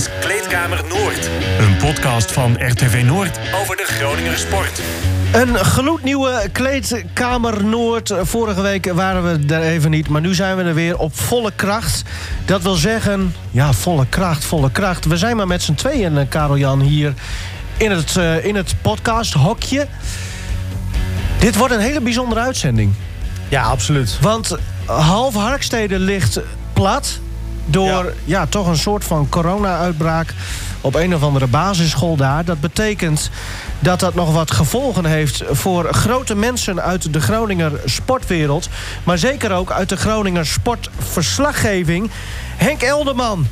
is Kleedkamer Noord. Een podcast van RTV Noord over de Groninger sport. Een gloednieuwe kleedkamer Noord. Vorige week waren we er even niet, maar nu zijn we er weer op volle kracht. Dat wil zeggen, ja, volle kracht, volle kracht. We zijn maar met z'n tweeën, eh, Karel Jan, hier in het, uh, in het podcast-hokje. Dit wordt een hele bijzondere uitzending. Ja, absoluut. Want half Harkstede ligt plat door ja. ja. toch een soort van corona-uitbraak op een of andere basisschool daar. Dat betekent dat dat nog wat gevolgen heeft voor grote mensen uit de Groninger sportwereld. Maar zeker ook uit de Groninger sportverslaggeving. Henk Elderman.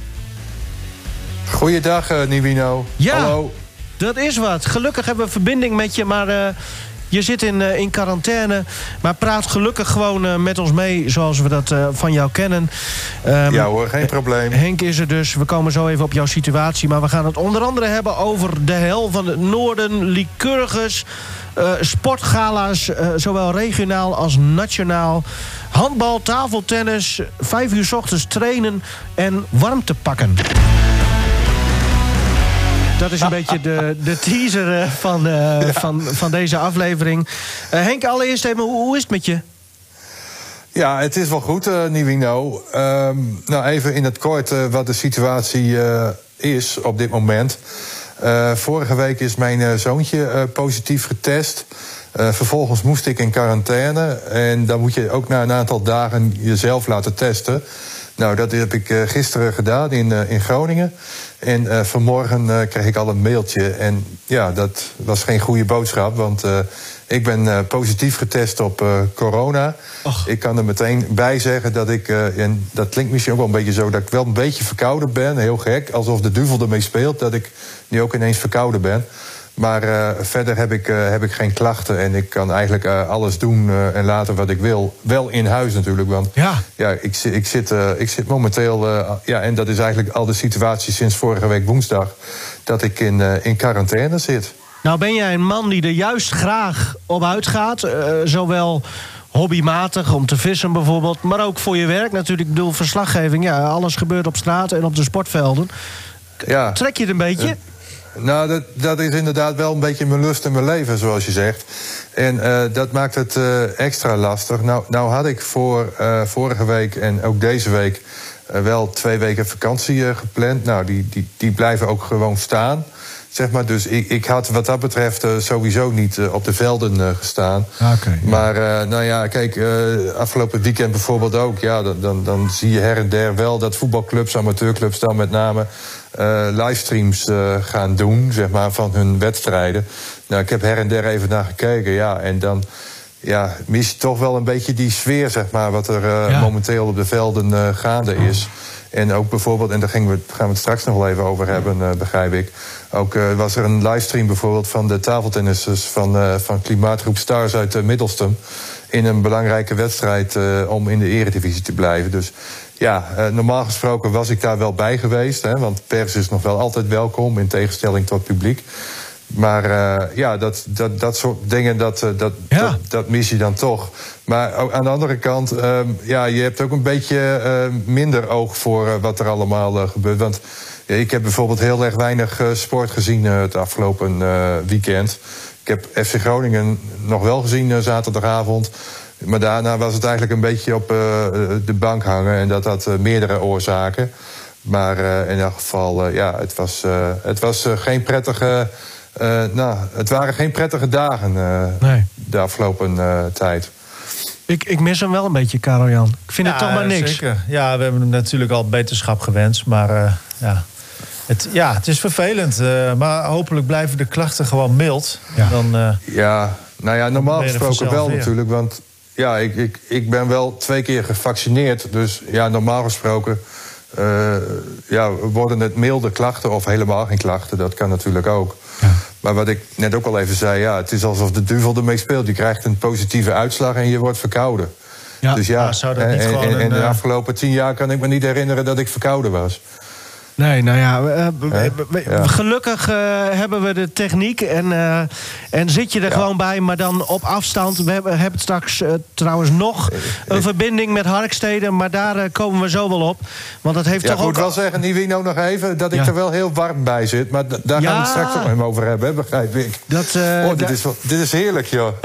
Goeiedag, uh, Nivino. Ja, Hallo. dat is wat. Gelukkig hebben we verbinding met je, maar... Uh, je zit in, uh, in quarantaine, maar praat gelukkig gewoon uh, met ons mee... zoals we dat uh, van jou kennen. Um, ja hoor, geen probleem. Henk is er dus. We komen zo even op jouw situatie. Maar we gaan het onder andere hebben over de hel van het noorden... Lycurgus, sportgala's, zowel regionaal als nationaal... handbal, tafeltennis, vijf uur s ochtends trainen en warmte pakken. Dat is een beetje de, de teaser eh, van, uh, van, van deze aflevering. Uh, Henk, allereerst even, hoe, hoe, is het met je? Ja, het is wel goed, uh, Nivino. Um, nou, even in het kort wat de situatie is op dit moment. vorige week is mijn zoontje positief getest. vervolgens moest ik in quarantaine. En dan moet je ook na een aantal dagen jezelf laten testen. Nou, dat heb ik gisteren gedaan in, in Groningen. En uh, vanmorgen kreeg ik al een mailtje. En ja, dat was geen goede boodschap. Want ik ben positief getest op corona. Och. Ik kan er meteen bij zeggen dat ik. en dat klinkt misschien ook wel een beetje zo. dat ik wel een beetje verkouden ben. Heel gek. Alsof de duivel ermee speelt. Dat ik nu ook ineens verkouden ben. Maar uh, verder heb ik, uh, heb ik geen klachten en ik kan eigenlijk uh, alles doen en laten wat ik wil. Wel in huis natuurlijk, want ja. Ja, ik, ik, zit, ik zit momenteel... ja, en dat is eigenlijk al de situatie sinds vorige week woensdag... dat ik in, in quarantaine zit. Nou ben jij een man die er juist graag op uitgaat. zowel hobbymatig, om te vissen bijvoorbeeld... maar ook voor je werk natuurlijk. Ik bedoel, verslaggeving, ja, alles gebeurt op straat en op de sportvelden. Ja. Trek je het een beetje? Nou, dat, dat is inderdaad wel een beetje mijn lust en mijn leven, zoals je zegt. En uh, dat maakt het uh, extra lastig. Nou, nou had ik voor uh, vorige week en ook deze week wel twee weken vakantie gepland. Nou, die, die, die blijven ook gewoon staan. Zeg maar, dus ik, ik had wat dat betreft sowieso niet op de velden gestaan. Ah, ja. Maar nou ja, kijk, afgelopen weekend bijvoorbeeld ook. Ja, dan, dan, dan zie je her en der wel dat voetbalclubs, amateurclubs dan met name livestreams gaan doen, zeg maar, van hun wedstrijden. Nou, ik heb her en der even naar gekeken, ja, en dan ja, mis je toch wel een beetje die sfeer, zeg maar, wat er ja. momenteel op de velden gaande is. En ook bijvoorbeeld, en daar we, gaan we het straks nog wel even over hebben, begrijp ik. Ook was er een livestream bijvoorbeeld van de tafeltennissers van, van Klimaatgroep Stars uit Middelstum. In een belangrijke wedstrijd om in de eredivisie te blijven. Dus ja, normaal gesproken was ik daar wel bij geweest. Hè, want pers is nog wel altijd welkom, in tegenstelling tot publiek. Maar uh, ja, dat, dat, dat soort dingen, dat, uh, dat, ja. dat, dat, mis je dan toch. Maar ook aan de andere kant, uh, ja, je hebt ook een beetje minder oog voor wat er allemaal gebeurt. Want ja, ik heb bijvoorbeeld heel erg weinig sport gezien het afgelopen weekend. Ik heb FC Groningen nog wel gezien zaterdagavond. Maar daarna was het eigenlijk een beetje op de bank hangen. En dat had meerdere oorzaken. Maar in elk geval, ja, het was, het was geen prettige. Nou, het waren geen prettige dagen nee. de afgelopen tijd. Ik, ik mis hem wel een beetje, Karel Jan. Ik vind ja, het toch maar niks. Zeker. Ja, we hebben hem natuurlijk al beterschap gewenst. Maar ja, het, ja, het is vervelend. maar hopelijk blijven de klachten gewoon mild. Ja, dan, ja nou ja, normaal gesproken wel weer. natuurlijk. Want ja, ik, ik, ik ben wel twee keer gevaccineerd. Dus ja, normaal gesproken uh, ja, worden het milde klachten of helemaal geen klachten. Dat kan natuurlijk ook. Ja. Maar wat ik net ook al even zei, ja, het is alsof de duivel ermee speelt. Je krijgt een positieve uitslag en je wordt verkouden. Ja, dus ja, zou dat niet en, de afgelopen tien jaar kan ik me niet herinneren dat ik verkouden was. Nee, nou ja, gelukkig hebben we de techniek en, en zit je er gewoon bij, maar dan op afstand. We hebben, hebben straks trouwens nog een verbinding met Harksteden, maar daar komen we zo wel op. Want dat heeft ja, toch ik moet wel zeggen, Nivino nog even, dat ik er wel heel warm bij zit. Maar daar gaan we het straks ook nog over hebben, begrijp ik. Dat, oh, dit, is, dit is heerlijk, joh.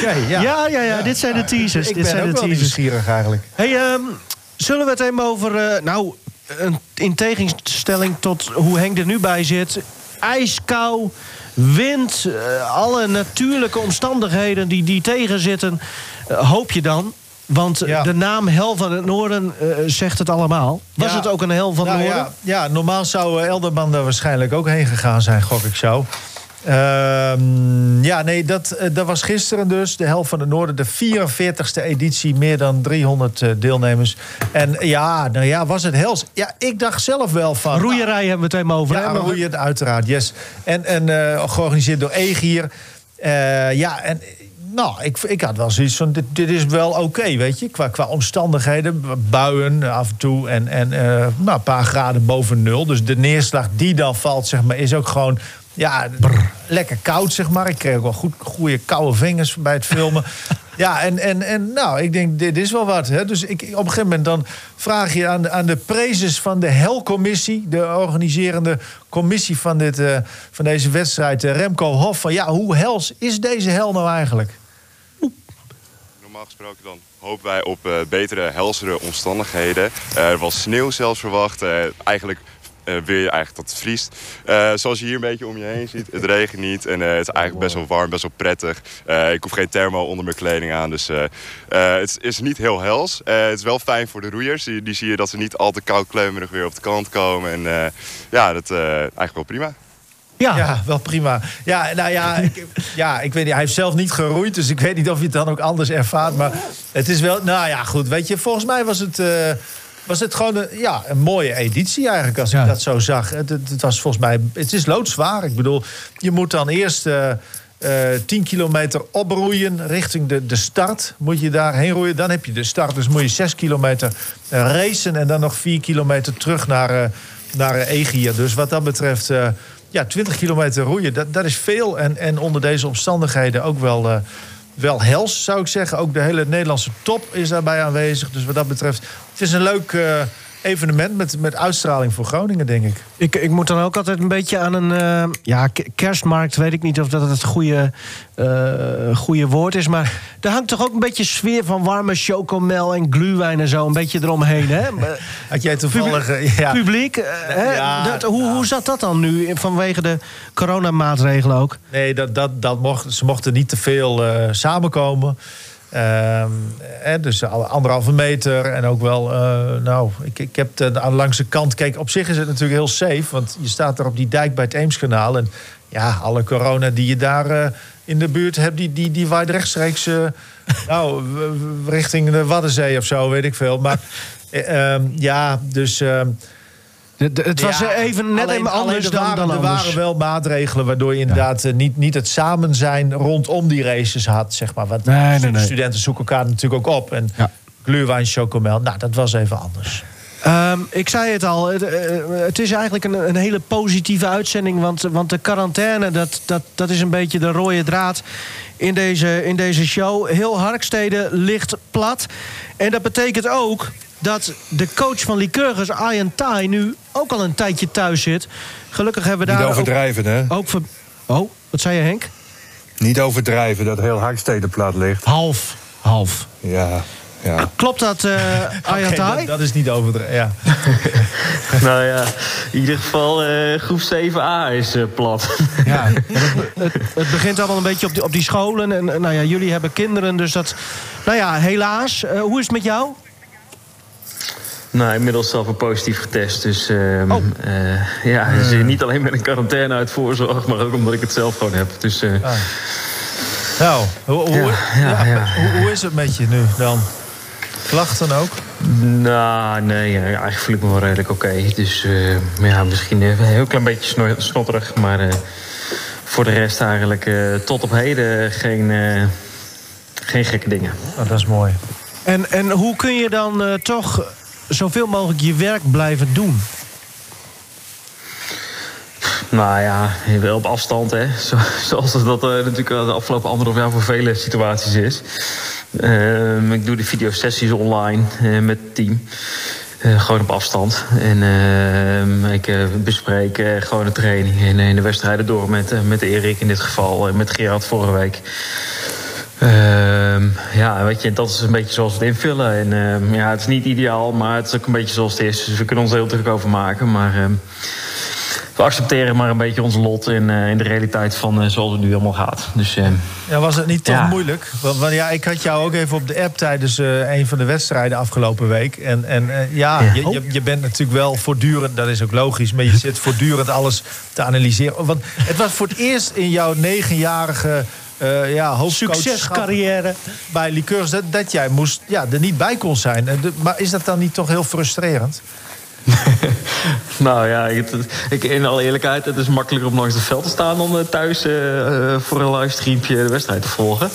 okay, ja. ja. Ja, ja, dit zijn de teasers. Ik dit ben zijn ook de teasers. eigenlijk. Hey, um, zullen we het even over... Uh, nou, een, in tegenstelling tot hoe Henk er nu bij zit... ijskou, wind, uh, alle natuurlijke omstandigheden die, die tegenzitten... Uh, hoop je dan want ja. de naam Hel van het Noorden uh, zegt het allemaal. Was ja. het ook een Hel van het nou, Noorden? Ja, ja, normaal zou Elderman daar waarschijnlijk ook heen gegaan zijn, gok ik zo. Uh, ja, nee, dat, uh, dat was gisteren dus. De helft van het Noorden, de 44ste editie. Meer dan 300 uh, deelnemers. En ja, nou ja, was het hels. Ja, ik dacht zelf wel van... Roeierij hebben we het helemaal over. Ja, roeien, uiteraard, yes. En, en georganiseerd door Egier. ja, en nou, ik, ik had wel zoiets van, dit, dit is wel oké, weet je. Qua, qua omstandigheden, buien af en toe en, en uh, nou, een paar graden boven nul. Dus de neerslag die dan valt, zeg maar, is ook gewoon... Ja, Brr. lekker koud, zeg maar. Ik kreeg ook wel goed, goede koude vingers bij het filmen. ja, en, en, en nou, ik denk, dit is wel wat. Hè. Dus ik, op een gegeven moment dan vraag je aan de, aan de prezes van de HEL-commissie... de organiserende commissie van, dit, uh, van deze wedstrijd, uh, Remco Hof... van ja, hoe hels is deze hel nou eigenlijk? normaal gesproken dan hopen wij op uh, betere, helsere omstandigheden. Uh, er was sneeuw zelfs verwacht. Uh, eigenlijk uh, wil je eigenlijk dat het vriest. Uh, zoals je hier een beetje om je heen ziet. Het regent niet en uh, het is eigenlijk best wel warm, best wel prettig. ik hoef geen thermo onder mijn kleding aan. Dus het is niet heel hels. het is wel fijn voor de roeiers. Die, die, zie je dat ze niet al te koud kleumerig weer op de kant komen. En ja, dat eigenlijk wel prima. Ja. ja, wel prima. Ja, nou ja ik, ja, ik weet niet. Hij heeft zelf niet geroeid, dus ik weet niet of je het dan ook anders ervaart. Maar het is wel, nou ja, goed. Weet je, volgens mij was het, uh, was het gewoon een, ja, een mooie editie eigenlijk, als ja. ik dat zo zag. Het, het, was volgens mij, het is loodzwaar. Ik bedoel, je moet dan eerst uh, uh, 10 kilometer oproeien richting de, de start. Moet je daarheen roeien, dan heb je de start. Dus moet je 6 kilometer racen en dan nog 4 kilometer terug naar, naar Egier. Dus wat dat betreft ja, 20 kilometer roeien, dat, dat is veel. En, en onder deze omstandigheden ook wel, uh, wel hels, zou ik zeggen. Ook de hele Nederlandse top is daarbij aanwezig. Dus wat dat betreft, het is een leuk uh, evenement met, met uitstraling voor Groningen, denk ik. ik. Ik moet dan ook altijd een beetje aan een uh, ja, kerstmarkt, weet ik niet of dat het goede, uh, goede woord is. Maar er hangt toch ook een beetje sfeer van warme chocomel en gluwijn en zo. Een beetje eromheen, hè? Had jij toevallig... Publiek, ja. publiek hè? Ja, dat, hoe, hoe zat dat dan nu vanwege de coronamaatregelen ook? Nee, dat, dat, dat mocht, ze mochten niet te veel samenkomen. Uh, eh, dus anderhalve meter en ook wel, uh, nou, ik, ik heb de, aan de kant. Kijk, op zich is het natuurlijk heel safe, want je staat er op die dijk bij het Eemskanaal. En ja, alle corona die je daar uh, in de buurt hebt, die, die, die waait rechtstreeks, nou, richting de Waddenzee of zo, weet ik veel. Maar ehm, ja, dus. Ehm, het was ja, even net even anders dan, Er waren wel maatregelen waardoor je inderdaad ja. niet, niet het samen zijn rondom die races had. Zeg maar. Want nee, nee, nee. studenten zoeken elkaar natuurlijk ook op. En ja. gluurwijn, chocomel, nou, dat was even anders. Um, ik zei het al, het, uh, het is eigenlijk een, een, hele positieve uitzending. Want, want de quarantaine, dat, dat, dat is een beetje de rode draad in deze, in deze show. Heel Harkstede ligt plat. En dat betekent ook dat de coach van Lycurgus, Arjen Tai, nu ook al een tijdje thuis zit. Gelukkig hebben we daar. Niet overdrijven, ook, hè? Ook ver... Oh, wat zei je, Henk? Niet overdrijven dat heel Harkstede plat ligt. Half. Half. Ja. Ja. Klopt dat, uh, Arjen okay, Tai? Dat, dat, is niet overdreven, ja. nou ja, in ieder geval uh, groep 7a is uh, plat. ja, het, het, het, begint allemaal een beetje op die, op die scholen. En nou ja, jullie hebben kinderen, dus dat... Nou ja, helaas. hoe is het met jou? Nou, inmiddels zelf een positief getest. Dus uh, oh. uh, ja, dus niet alleen met een quarantaine uit voorzorg, maar ook omdat ik het zelf gewoon heb. Dus, uh, ah. Nou, hoe, hoe, ja, ja, ja, hoe, hoe, is het met je nu dan? Klachten ook? Nou, nee, eigenlijk voel ik me wel redelijk oké. Okay. Dus ja, misschien een heel klein beetje snotterig, maar voor de rest eigenlijk tot op heden geen, geen gekke dingen. Oh, dat is mooi. En, en hoe kun je dan toch zoveel mogelijk je werk blijven doen? Nou ja, wel op afstand, hè. zoals dat uh, natuurlijk de afgelopen anderhalf jaar voor vele situaties is. Uh, ik doe de videosessies online uh, met het team. Uh, gewoon op afstand. En uh, ik bespreek gewoon de training en, de wedstrijden door met, met Erik in dit geval. En met Gerard vorige week. Ehm, ja, weet je, dat is een beetje zoals we het invullen. En ehm, ja, het is niet ideaal, maar het is ook een beetje zoals het is. Dus we kunnen ons er heel druk over maken. Maar ehm, we accepteren maar een beetje ons lot in, uh, in de realiteit van uh, zoals het nu allemaal gaat. Dus, ja, was het niet toch ja. moeilijk? Want, want, ja, ik had jou ook even op de app tijdens een van de wedstrijden afgelopen week. En, en ja, ja. Je, je, je, bent natuurlijk wel voortdurend, dat is ook logisch, maar je zit voortdurend alles te analyseren. Want het was voor het eerst in jouw negenjarige uh, ja, Succescarrière. Bij Liqueurs, dat, dat jij moest, ja, er niet bij kon zijn. Maar is dat dan niet toch heel frustrerend? nou ja, ik, in alle eerlijkheid, het is makkelijker om langs het veld te staan dan uh, thuis uh, voor een livestreampje de wedstrijd te volgen.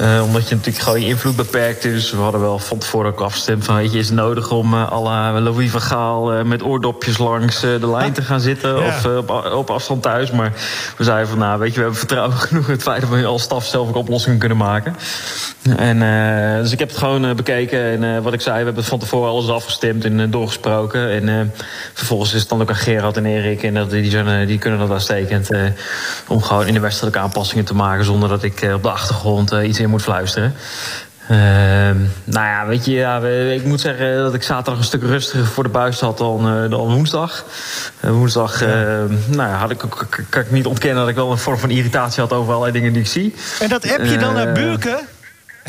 Uh, omdat je natuurlijk gewoon je invloed beperkt. Dus we hadden wel van tevoren ook afgestemd van... Weet je, is het nodig om uh, à la Louis van Gaal... Uh, met oordopjes langs de lijn te gaan zitten ja. of op, op, afstand thuis. Maar we zeiden van, nou, weet je, we hebben vertrouwen genoeg... in het feit dat we als staf zelf ook oplossingen kunnen maken. En, dus ik heb het gewoon bekeken. En wat ik zei, we hebben van tevoren alles afgestemd en doorgesproken. En vervolgens is het dan ook aan Gerard en Erik... en dat, die, zijn, die kunnen dat uitstekend... om gewoon in de wedstrijd aanpassingen te maken... zonder dat ik op de achtergrond iets in moet fluisteren. Uh, nou ja, weet je, ja, ik moet zeggen dat ik zaterdag een stuk rustiger voor de buis had dan, uh, dan woensdag. Uh, woensdag ja. nou ja, had ik, kan ik niet ontkennen dat ik wel een vorm van irritatie had over allerlei dingen die ik zie. En dat heb je dan naar Buurken?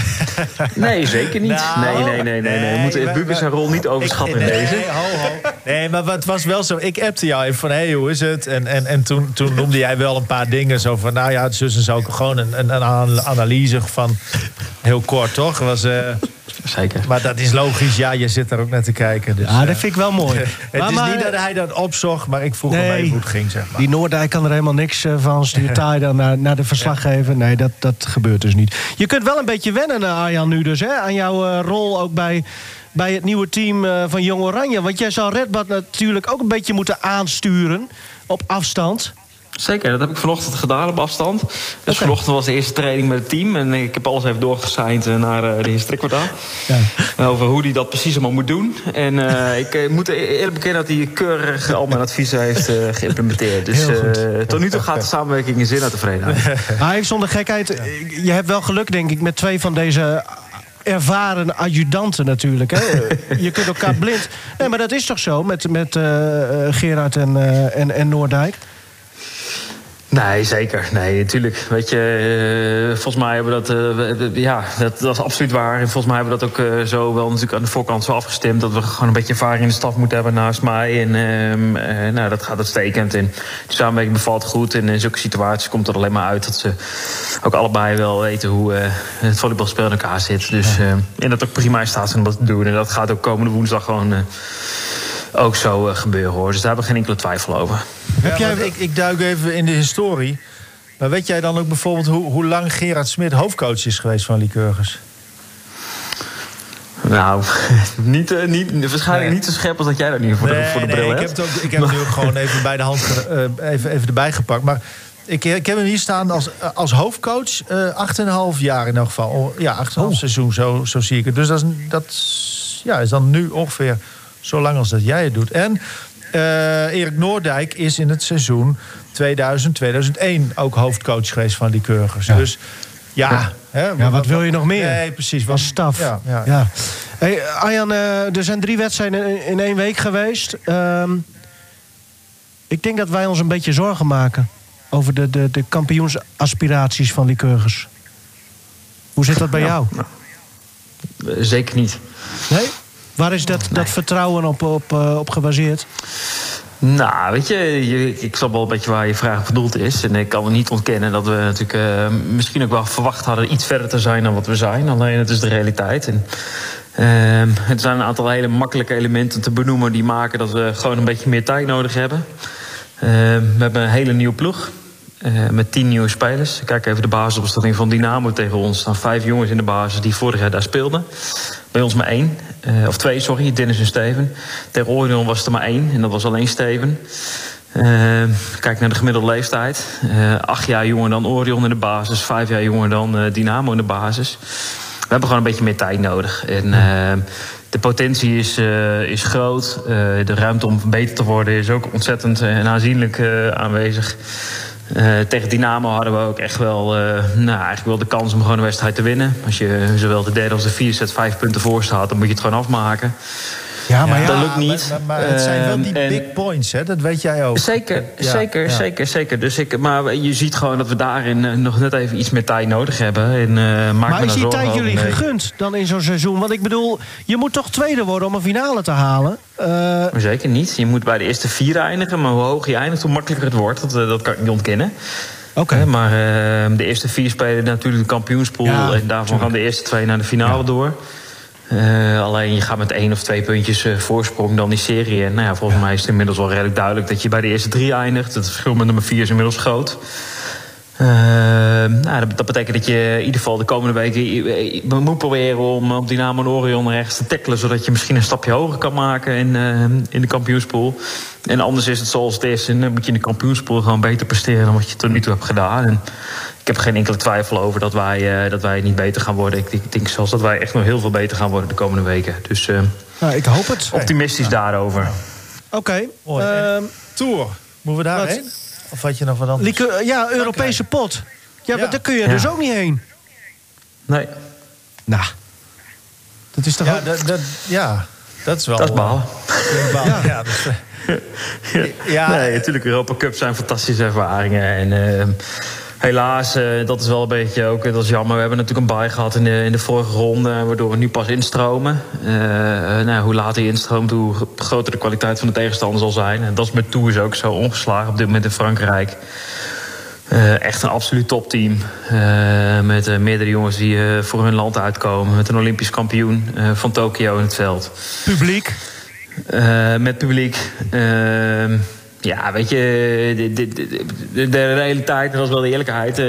Nee, zeker niet. Nou, nee, nee, nee, nee, nee. We moeten Buurken zijn rol niet overschatten in deze. Nee, ho, ho. nee, maar het was wel zo. Ik appte jou even van, hé, hey, hoe is het? En, en, en toen, toen noemde jij wel een paar dingen. Zo van, nou ja, het zus en zo. Gewoon een, een, een analyse van, heel kort, toch? Was, uh, Zeker. Maar dat is logisch. Ja, je zit er ook naar te kijken. Dus, ja, dat vind ik wel mooi. het maar, is maar, niet dat hij dat opzocht, maar ik vroeg nee, hem even hoe het ging. Zeg maar. Die Noordijk kan er helemaal niks van. Stuurt taai dan naar, naar de verslaggever. Nee, dat, dat gebeurt dus niet. Je kunt wel een beetje wennen, Arjan, nu dus. Hè, aan jouw uh, rol ook bij, bij het nieuwe team uh, van Jong Oranje. Want jij zou Redbad natuurlijk ook een beetje moeten aansturen op afstand. Zeker, dat heb ik vanochtend gedaan op afstand. Dus okay. vanochtend was de eerste training met het team. En ik heb alles even doorgesigned naar uh, de heer Strikwartaal. Ja. Over hoe hij dat precies allemaal moet doen. En uh, ik moet eerlijk bekennen dat hij keurig al mijn adviezen heeft geïmplementeerd. Dus tot nu toe gaat de samenwerking in zin uit tevredenheid. Hij zonder gekheid, je hebt wel geluk denk ik met twee van deze ervaren adjudanten natuurlijk. Hè? je kunt elkaar blind... Nee, maar dat is toch zo met, met Gerard en, en, en Noordijk? Nee, zeker. Nee, natuurlijk. Weet je, uh, volgens mij hebben we dat... Uh, ja, dat, dat, is absoluut waar. En volgens mij hebben we dat ook uh, zo wel natuurlijk aan de voorkant zo afgestemd... dat we gewoon een beetje ervaring in de staf moeten hebben naast mij. En ehm, nou, dat gaat uitstekend. En de samenwerking bevalt goed. En in zulke situaties komt er alleen maar uit... dat ze ook allebei wel weten hoe het volleybalspel in elkaar zit. Dus, ja. en dat ook prima in staat zijn om dat te doen. En dat gaat ook komende woensdag gewoon ook zo gebeuren, hoor. Dus daar hebben we geen enkele twijfel over. Heb jij... ik, ik duik even in de historie. Maar weet jij dan ook bijvoorbeeld hoe, hoe lang Gerard Smit hoofdcoach is geweest van Lycurgus? Nou, niet, uh, niet, waarschijnlijk nee. niet zo scherp als dat jij dat nu voor, nee, de, voor de bril nee, hebt. Ik heb, het, ook, ik heb het nu ook gewoon even bij de hand uh, even, even erbij gepakt. Maar ik, ik heb hem hier staan als, als hoofdcoach uh, 8,5 jaar in elk geval. Oh, ja, 8,5 oh. seizoen, zo, zo zie ik het. Dus dat, is, dat ja, is dan nu ongeveer zo lang als dat jij het doet. En uh, Erik Noordijk is in het seizoen 2000-2001 ook hoofdcoach geweest van die Keurgers. Ja. Dus ja, ja. Hè, ja, wat wil je nog meer? Nee, precies. Als staf. Ja, ja. ja. Hey, Arjan, uh, er zijn drie wedstrijden in één week geweest. Um, ik denk dat wij ons een beetje zorgen maken over de, de, de kampioensaspiraties van Lycurgus. Hoe zit dat bij jou? Nou, zeker niet. Nee? Waar is dat, dat vertrouwen op, op, uh, op gebaseerd? Nou, weet je, ik snap wel een beetje waar je vraag bedoeld is. En ik kan niet ontkennen dat we natuurlijk uh, misschien ook wel verwacht hadden iets verder te zijn dan wat we zijn. Alleen het is de realiteit. En, uh, er zijn een aantal hele makkelijke elementen te benoemen die maken dat we gewoon een beetje meer tijd nodig hebben. Ehm, we hebben een hele nieuwe ploeg. Uh, met tien nieuwe spelers. Kijk even de basisopstelling van Dynamo tegen ons. Er staan vijf jongens in de basis die vorig jaar daar speelden. Bij ons maar één. Uh, of twee, sorry, Dennis en Steven. Tegen Orion was er maar één en dat was alleen Steven. Uh, kijk naar de gemiddelde leeftijd. Uh, acht jaar jonger dan Orion in de basis. Vijf jaar jonger dan Dynamo in de basis. We hebben gewoon een beetje meer tijd nodig. En de potentie is, is groot. de ruimte om beter te worden is ook ontzettend en aanzienlijk aanwezig. Uh, tegen Dynamo hadden we ook echt wel, uh, nou, eigenlijk wel de kans om gewoon een wedstrijd te winnen. Als je zowel de derde als de vierde set vijf punten voor staat, dan moet je het gewoon afmaken. Ja, maar ja, dat lukt niet. Maar, maar, het zijn wel die ehm, big points, hè? dat weet jij ook. Zeker, zeker, zeker, zeker. Dus ik, maar je ziet gewoon dat we daarin eh, nog net even iets meer tijd nodig hebben. En, uh, maak maar is die tijd jullie gegund dan in zo'n seizoen? Want ik bedoel, je moet toch tweede worden om een finale te halen? Uh... Zeker niet. Je moet bij de eerste vier eindigen. Maar hoe hoger je eindigt, hoe makkelijker het wordt. Dat, dat kan ik niet ontkennen. Oké. Maar uh, de eerste vier spelen natuurlijk de kampioenspool. en daarvan gaan de eerste twee naar de finale door. Uh, alleen je gaat met één of twee puntjes uh, voorsprong dan die serie. En nou ja, volgens mij is het inmiddels wel redelijk duidelijk dat je bij de eerste drie eindigt. Het verschil met nummer vier is inmiddels groot. Uh, nou, dat, betekent dat je in ieder geval de komende weken moet proberen om op Dynamo en Orion rechts te tackelen. Zodat je misschien een stapje hoger kan maken in, in de kampioenspool. En anders is het zoals het is. En dan moet je in de kampioenspool gewoon beter presteren dan wat je tot nu toe hebt gedaan. En, ik heb geen enkele twijfel over dat wij, uh, dat wij niet beter gaan worden. Ik, ik, denk zelfs dat wij echt nog heel veel beter gaan worden de komende weken. Dus uh, nou, ik hoop het. Optimistisch daarover. Oké. Okay. Uh, Tour. Moeten we daarheen? Of had je nog wat anders? Lieke, ja, Europese pot. Ja, maar daar kun je ja. dus ook niet heen. Nee. Nou. Dat is toch ja, dat, dat, ja, dat is wel... Dat is baal. Ja. ja, dat is, ja. Nee, natuurlijk, Europa Cup zijn fantastische ervaringen. En ehm, helaas, uh, dat is wel een beetje ook, dat is jammer. We hebben natuurlijk een baai gehad in de, in de vorige ronde, waardoor we nu pas instromen. Uh, nou, hoe later je instroomt, hoe groter de kwaliteit van de tegenstander zal zijn. En dat is met Tours ook zo ongeslagen op dit moment in Frankrijk. Uh, echt een absoluut topteam. Uh, met uh, meerdere jongens die voor hun land uitkomen. Met een Olympisch kampioen van Tokio in het veld. Publiek? met publiek. Ehm, ja, weet je, de, de, realiteit, dat is wel de eerlijkheid. Uh,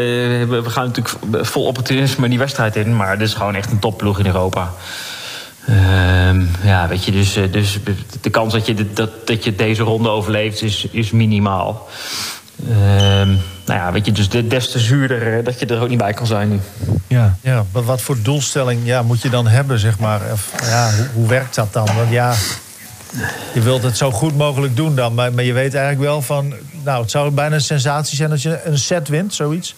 we, gaan natuurlijk vol opportunisme die wedstrijd in. Maar dit is gewoon echt een topploeg in Europa. Uh, ja, weet je, dus, eh, dus de kans dat je, dat, dat je deze ronde overleeft is, is minimaal. Uh, nou ja, weet je, dus des te zuurder dat je er ook niet bij kan zijn nu. Ja, ja wat, wat voor doelstelling ja, moet je dan hebben, zeg maar? Ja, hoe, hoe werkt dat dan? Want ja, je wilt het zo goed mogelijk doen dan. Maar, maar je weet eigenlijk wel van... Nou, het zou bijna een sensatie zijn als je een set wint, zoiets.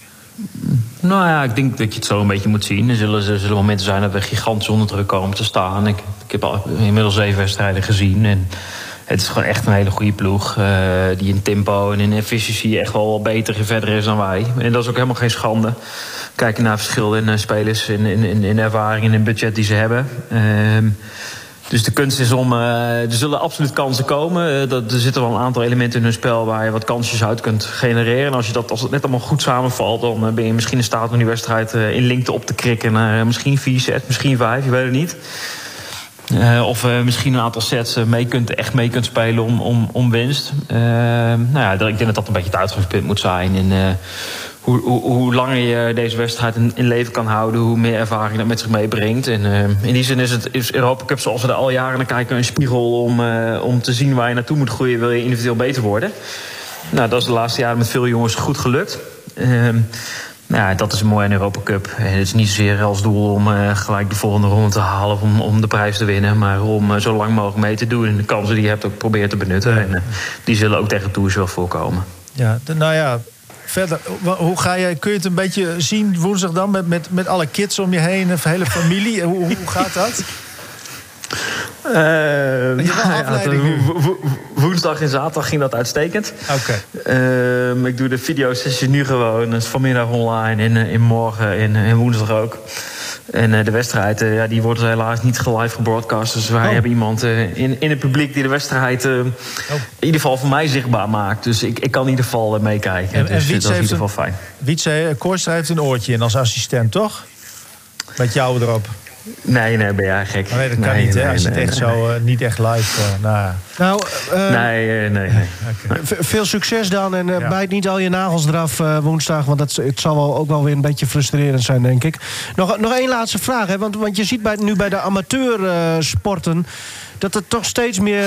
Nou ja, ik denk dat je het zo een beetje moet zien. Er zullen, er zullen momenten zijn dat we gigantisch onder druk komen te staan. Ik, heb al inmiddels zeven wedstrijden gezien. En het is gewoon echt een hele goede ploeg. Uh, die in tempo en in efficiëntie echt wel beter en verder is dan wij. En dat is ook helemaal geen schande. Kijken naar verschil in uh, spelers, in, in, in ervaring en in budget die ze hebben. Uh, dus de kunst is om. Uh, er zullen absoluut kansen komen. Uh, dat, er zitten wel een aantal elementen in hun spel waar je wat kansjes uit kunt genereren. En als, je dat, als het net allemaal goed samenvalt, dan uh, ben je misschien in staat om die wedstrijd in linkte op te krikken naar misschien vier sets, misschien vijf, je weet het niet. of misschien een aantal sets mee kunt, echt mee kunt spelen om, om, om winst. nou ja, ik denk dat dat een beetje het uitgangspunt moet zijn. En, hoe, hoe, langer je deze wedstrijd in, leven kan houden, hoe meer ervaring dat met zich meebrengt. En uh, in die zin is het is Europa Cup zoals we er al jaren naar kijken een spiegel om, uh, om te zien waar je naartoe moet groeien, wil je individueel beter worden. Nou, dat is de laatste jaren met veel jongens goed gelukt. Uh, nou ja, dat is mooi aan Europa Cup. En het is niet zozeer als doel om uh, gelijk de volgende ronde te halen om, om de prijs te winnen. Maar om zo lang mogelijk mee te doen. En de kansen die je hebt ook proberen te benutten. En die zullen ook tegen Tours wel voorkomen. Ja, nou ja, verder, hoe ga je, kun je het een beetje zien woensdag dan met, met, met alle kids om je heen, een hele familie? hoe, hoe gaat dat? Uh, ja, woensdag en zaterdag ging dat uitstekend. Oké. Okay. Uh, ik doe de videosessie nu gewoon. Dus vanmiddag online en in morgen en, en woensdag ook. En uh, de wedstrijd, uh, ja, die wordt helaas niet live gebroadcast. Dus wij oh. hebben iemand uh, in, in het publiek die de wedstrijd oh. in ieder geval voor mij zichtbaar maakt. Dus ik, ik kan in ieder geval meekijken. En, dus en dat is in ieder geval fijn. Wietse Koorstra heeft een oortje in als assistent, toch? Met jou erop. Nee, nee, ben jij gek. Nee, dat kan Nee, niet, hè? nee, Als je het echt nee. zo eh, niet echt live... eh, nou, Nou, eh, Nee, nee, veel succes dan. En Ja. bijt niet al je nagels eraf eh, woensdag. Want dat, het zal wel, ook wel weer een beetje frustrerend zijn, denk ik. Nog, nog één laatste vraag. Hè? Want, want je ziet bij, nu bij de amateursporten... dat er toch steeds meer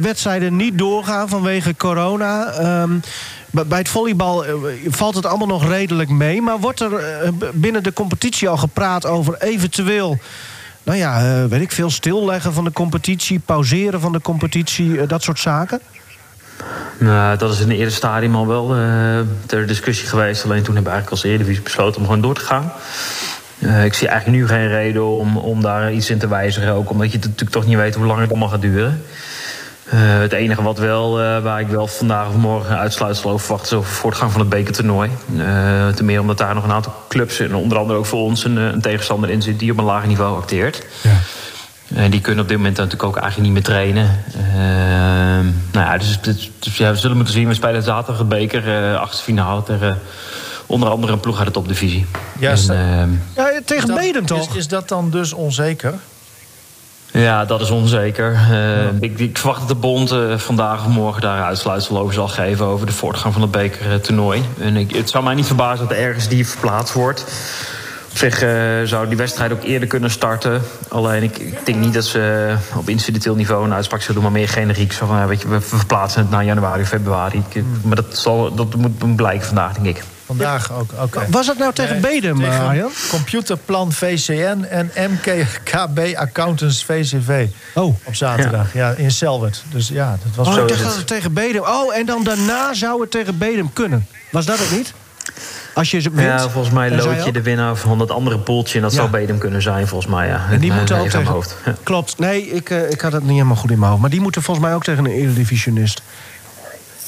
wedstrijden niet doorgaan vanwege corona. Ehm, bij- het volleybal eh, valt het allemaal nog redelijk mee. Maar wordt er eh, binnen de competitie al gepraat over eventueel... Nou ja, eh, weet ik veel, stilleggen van de competitie... pauzeren van de competitie, dat soort zaken? Nou, dat is in het eerste stadium al wel eh, ter discussie geweest. Alleen toen hebben we eigenlijk als Eredivisie besloten om gewoon door te gaan. Ik zie eigenlijk nu geen reden om, om daar iets in te wijzigen. Ook omdat je natuurlijk toch niet weet hoe lang het allemaal gaat duren. Eh, het enige wat wel, eh, waar ik wel vandaag of morgen uitsluitsel over verwacht... is over voortgang van het bekertoernooi. Eh ten meer omdat daar nog een aantal clubs... en onder andere ook voor ons een, een tegenstander in zit... die op een lager niveau acteert. En die kunnen op dit moment natuurlijk ook eigenlijk niet meer trainen. Ehm, nou ja, dus, ja, we zullen moeten zien. We spelen zaterdag de beker, eh achtste finale tegen onder andere een ploeg uit de topdivisie. Ja, En, ehm, Ja, tegen Bedum toch? Is, is dat dan dus onzeker? Ja, dat is onzeker. Eh, ik, ik verwacht dat de bond eh, vandaag of morgen daar uitsluitsel over zal geven... over de voortgang van het bekertoernooi. En ik, het zou mij niet verbazen dat er ergens die verplaatst wordt. Op zich eh, zou die wedstrijd ook eerder kunnen starten. Alleen ik, ik denk niet dat ze op incidenteel niveau een uitspraak zullen doen... maar meer generiek. Zo van, weet je, we verplaatsen het naar januari, februari. Maar dat, zal, dat moet blijken vandaag, denk ik. Vandaag ook, oké. Was dat nou tegen Nee, tegen eh, Arjan? Computerplan VCN en MKKB Accountants VCV. Oh. Op zaterdag, ja, in Selwert. Dus ja, dat was Oh, zo. ik dacht dat het tegen Bedum... Oh, en dan daarna zou het tegen Bedum kunnen. Was dat het niet? Als je ze wint. Ja, volgens mij lood je de winnaar van dat andere poeltje... en dat Ja. zou Bedem kunnen zijn, volgens mij, ja. En die Eh, moeten ook tegen... mijn hoofd. Ja. Klopt. Nee, ik, eh, ik had het niet helemaal goed in mijn hoofd. Maar die moeten volgens mij ook tegen een eredivisionist.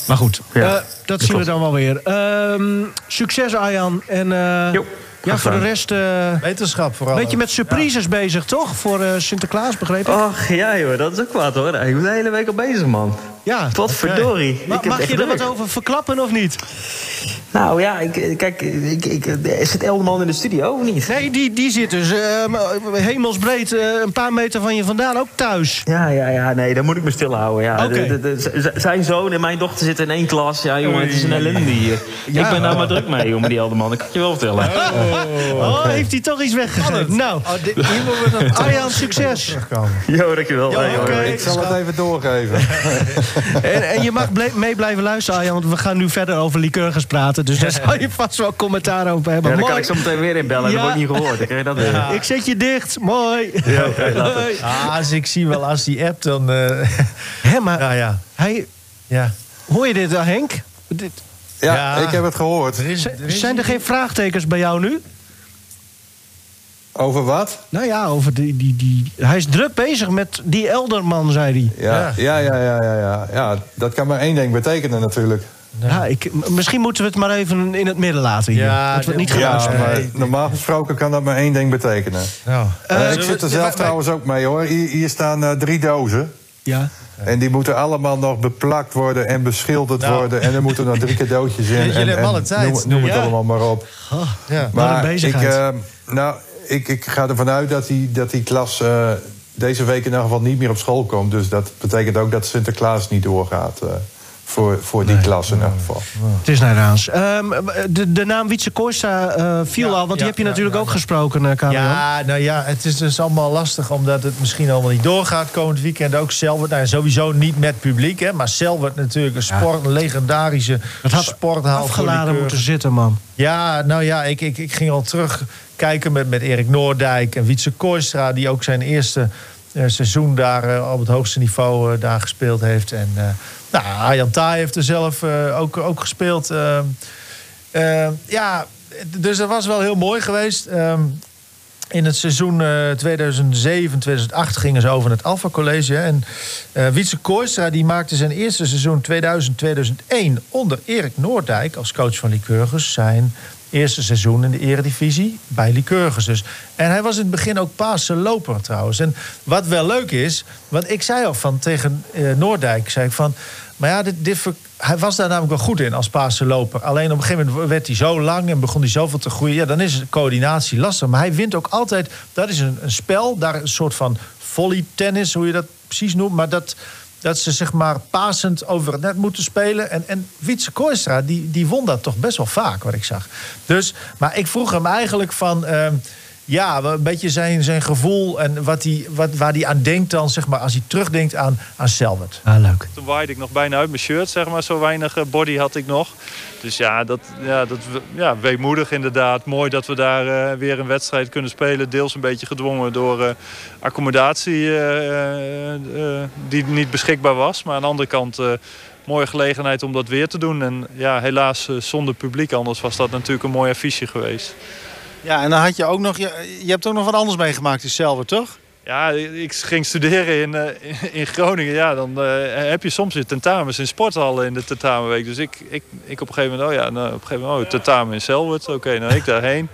Maar goed, Ja, dat dat zien we dan wel weer. Ehm, succes, Arjan. En eh, Jo, ja, voor de rest... eh Wetenschap vooral. beetje met surprises bezig, toch? Voor eh, Sinterklaas, begreep ik? Och, ja joh, dat is ook wat hoor. Ik ben de hele week al bezig, man. Ja. Wat verdorie. Mag je er wat over verklappen of niet? Nou ja, ik, kijk, ik, ik, zit Elderman in de studio of niet? Nee, die, die zit dus eh, hemelsbreed eh, een paar meter van je vandaan, ook thuis. Ja, ja, ja, nee, dan moet ik me stilhouden. Ja. Oké. De- de- de- z- zijn zoon en mijn dochter zitten in één klas. Ja, jongen, het is een ellende hier. Ja. Ik ben daar maar druk mee, jongen, die Elderman. Ik kan je wel vertellen. Oh, heeft hij toch iets weggegeven? Nou, Oh, dit, hier moeten we dan Arjan, succes. Jo, dankjewel. Hey, hoi. Ik zal het even doorgeven. En, en je mag mee blijven luisteren, Arjan, want we gaan nu verder over liqueurs praten. Dus daar zal je vast wel commentaar over hebben. Ja, dan kan ik zo meteen weer inbellen. Ja. Dat wordt niet gehoord. Dan krijg je dat weer. Ik zet je dicht. Mooi. Hoi. Ah, als ik zie wel als die app dan... eh Hè, maar nou ja, hij, ja. hoor je dit, Henk? Dit, Ja, Ja. ik heb het gehoord. Er is, z- er is zijn er geen vraagtekens bij jou nu? Over wat? Nou ja, over die, die, die, hij is druk bezig met die Elderman, zei hij. Ja, ja, ja, ja, ja, ja. ja dat kan maar één ding betekenen natuurlijk. Ja, ik, misschien moeten we het maar even in het midden laten hier. Ja, dat we het niet gaan ja, maar normaal gesproken kan dat maar één ding betekenen. Nou, Eh, ik zit er zelf trouwens ook mee hoor. Hier, hier staan eh, drie dozen. Ja. En die moeten allemaal nog beplakt worden en beschilderd Nou. worden. En er moeten nog drie cadeautjes in. Jullie en, hebben en alle tijd. Noem, noem het Ja. allemaal maar op. ja. Wat een Maar ik, eh, nou, ik, ik ga ervan uit dat die, dat die klas eh, deze week in ieder geval niet meer op school komt. Dus dat betekent ook dat Sinterklaas niet doorgaat. eh, voor, voor die klas in ieder geval. Het is naar Raans. Ehm, de, de naam Wietse Koista eh, viel Ja, al, want die heb je ja, natuurlijk ja, ook ja. gesproken, uh, Ja, nou ja, het is dus allemaal lastig omdat het misschien allemaal niet doorgaat komend weekend. Ook Selwert, nou, sowieso niet met publiek, hè, maar Selwert natuurlijk een sport, een legendarische Het had sporthal. voor afgeladen moeten zitten, man. Ja, nou ja, ik, ik, ik ging al terug kijken met, met Erik Noordijk en Wietse Kooistra... die ook zijn eerste eh, seizoen daar eh, op het hoogste niveau eh, daar gespeeld heeft. En nou, Taai heeft er zelf ook, ook gespeeld. Eh, eh, ja, dus dat was wel heel mooi geweest. Ehm, in het seizoen eh 2007, 2008 gingen ze over naar het Alpha College. En Wietse Kooistra die maakte zijn eerste seizoen 2000-2001 onder Erik Noordijk als coach van Lycurgus zijn Eerste seizoen in de eredivisie bij Lycurgus dus. En hij was in het begin ook Paarse loper trouwens. En wat wel leuk is, want ik zei al van tegen eh, Noordijk... zei ik van, maar ja, dit, dit hij was daar namelijk wel goed in als Paarse loper. Alleen op een gegeven moment werd hij zo lang en begon hij zoveel te groeien. Ja, dan is coördinatie lastig. Maar hij wint ook altijd. Dat is een, een spel, daar een soort van volleytennis, hoe je dat precies noemt. Maar dat, dat ze zeg maar pasend over het net moeten spelen. En, en Wietse Kooistra, die, die won dat toch best wel vaak, wat ik zag. Dus, maar ik vroeg hem eigenlijk van... ehm, ja, een beetje zijn, zijn gevoel en wat hij, wat, waar hij aan denkt dan, zeg maar, als hij terugdenkt aan, aan Selwert. Ah, leuk. Toen waaide ik nog bijna uit mijn shirt, zeg maar. Zo weinig eh, body had ik nog. Dus ja, dat, ja, dat ja, weemoedig inderdaad. Mooi dat we daar eh, weer een wedstrijd kunnen spelen. Deels een beetje gedwongen door eh, accommodatie eh, eh, die niet beschikbaar was. Maar aan de andere kant... eh, Mooie gelegenheid om dat weer te doen. En ja, helaas zonder publiek. Anders was dat natuurlijk een mooi affiche geweest. Ja, en dan had je ook nog... Je, je hebt ook nog wat anders meegemaakt in Selver, toch? Ja, ik ging studeren in, eh, in Groningen. Ja, dan eh, heb je soms weer tentamens in sporthallen in de tentamenweek. Dus ik, ik, ik op een gegeven moment, oh ja, nou, op een gegeven moment, oh, tentamen in Selwood. Oké, nou ik daarheen.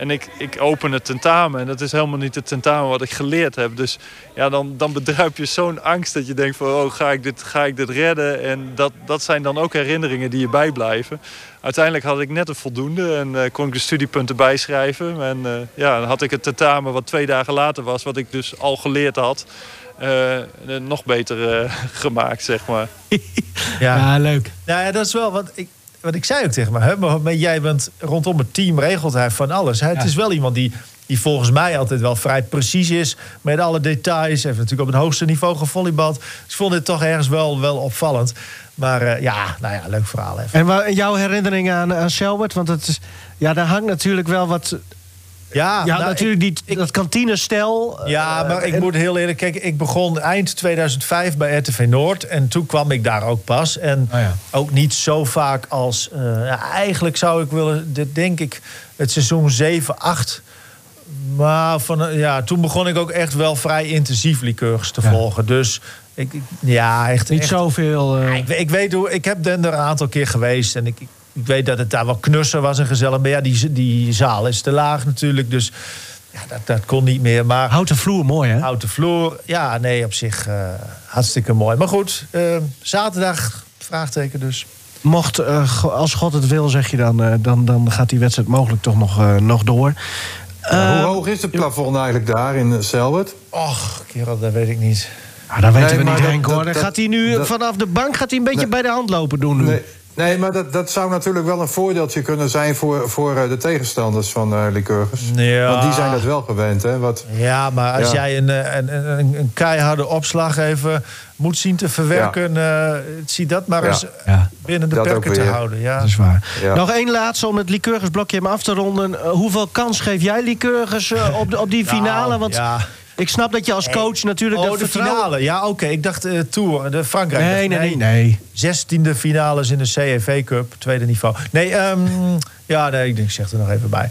En ik, ik open het tentamen en dat is helemaal niet het tentamen wat ik geleerd heb. Dus ja, dan, dan bedruip je zo'n angst dat je denkt van, oh, ga ik dit, ga ik dit redden? En dat, dat zijn dan ook herinneringen die je bijblijven. Uiteindelijk had ik net een voldoende en eh, kon ik de studiepunten bijschrijven. En eh, ja, dan had ik het tentamen wat twee dagen later was, wat ik dus al geleerd had, eh, nog beter gemaakt, zeg maar. Ja. Ja, leuk. Nou ja, dat is wel wat ik, wat ik zei ook tegen me. Hè? Maar, jij bent rondom het team, regelt hij van alles. Hè? Het is wel iemand die, die volgens mij altijd wel vrij precies is met alle details. Heeft natuurlijk op het hoogste niveau gevolleybald. Dus ik vond dit toch ergens wel, wel opvallend. Maar eh, ja, nou ja, leuk verhaal even. En jouw herinneringen aan, aan Selwert? Want het is, ja, daar hangt natuurlijk wel wat... Ja, Ja, nou, natuurlijk die, dat kantinestel. Ja, eh, maar ik en- moet heel eerlijk kijken. Ik begon eind 2005 bij RTV Noord. En toen kwam ik daar ook pas. En Oh ja. ook niet zo vaak als... eh, eigenlijk zou ik willen, dit denk ik, het seizoen 7, 8... Maar van, eh, ja, toen begon ik ook echt wel vrij intensief liqueurs te Ja. volgen. Dus ik, ik- ja, echt... Niet echt, zoveel... ik, weet- ik weet hoe, ik heb den er een aantal keer geweest en ik, ik, ik weet dat het daar wel knusser was en gezellig. Maar ja, die, die zaal is te laag natuurlijk, dus ja, dat, dat kon niet meer. Maar Houten vloer, mooi hè? houten vloer, ja, nee, op zich eh, hartstikke mooi. Maar goed, eh, zaterdag, vraagteken dus. Mocht, eh, als God het wil, zeg je dan, eh, dan, dan gaat die wedstrijd mogelijk toch nog, eh, nog door. Hoe hoog is het plafond eigenlijk daar in Selwert? Och, kerel, dat weet ik niet. nou, daar weten Nee, we niet, dat- Henk, hoor. dat- dat- gaat hij nu dat- vanaf de bank gaat hij een beetje Nee. bij de hand lopen doen nu. Nee, nee maar dat, dat zou natuurlijk wel een voordeeltje kunnen zijn voor, voor eh, de tegenstanders van eh Lycurgus. Ja. Want die zijn dat wel gewend, hè? Wat, Ja, maar als Ja. jij een, eh, een, een, een keiharde opslag even moet zien te verwerken... eh, zie dat maar Ja. eens Ja, binnen de Dat perken te houden. Ja. dat is waar. Ja. Nog één laatste om het Lycurgus-blokje hem af te ronden. Hoeveel kans geef jij Lycurgus op, de, op die finale? Nou, Want ja. Ik snap dat je als coach natuurlijk... Oh, dat de vertrouwen- finale. Ja, oké. Ik dacht eh Tour, de Frankrijk. Nee, nee, nee. nee. Zestiende finales in de CEV Cup, tweede niveau. Nee, ehm, ja, nee, ik denk, ik zeg er nog even bij.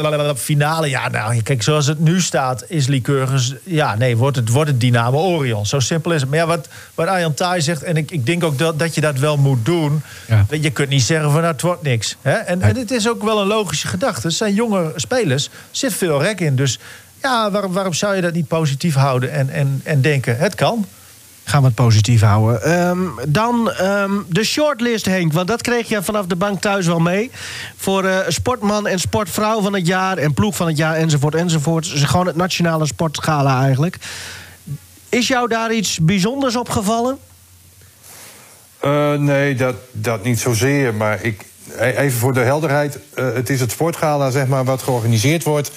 Lalalala, finale, ja, nou, kijk, zoals het nu staat, is Lycurgus... Ja, nee, wordt het, wordt het Dynamo Orion. Zo simpel is het. Maar ja, wat, wat Arjan Thij zegt, en ik, ik denk ook dat, dat je dat wel moet doen... Ja. Je kunt niet zeggen van, nou, het wordt niks. Hè? En, en het is ook wel een logische gedachte. Het zijn jonge spelers, er zit veel rek in. Dus ja, waarom, waarom zou je dat niet positief houden en, en, en denken, het kan? Gaan we het positief houden. Ehm, dan ehm, de shortlist, Henk. Want dat kreeg je vanaf de bank thuis wel mee. Voor eh, sportman en sportvrouw van het jaar... en ploeg van het jaar, enzovoort, enzovoort. Dus gewoon het nationale sportgala eigenlijk. Is jou daar iets bijzonders opgevallen? Eh, nee, dat, dat niet zozeer. Maar ik, e- even voor de helderheid. eh, het is het sportgala zeg maar, wat georganiseerd wordt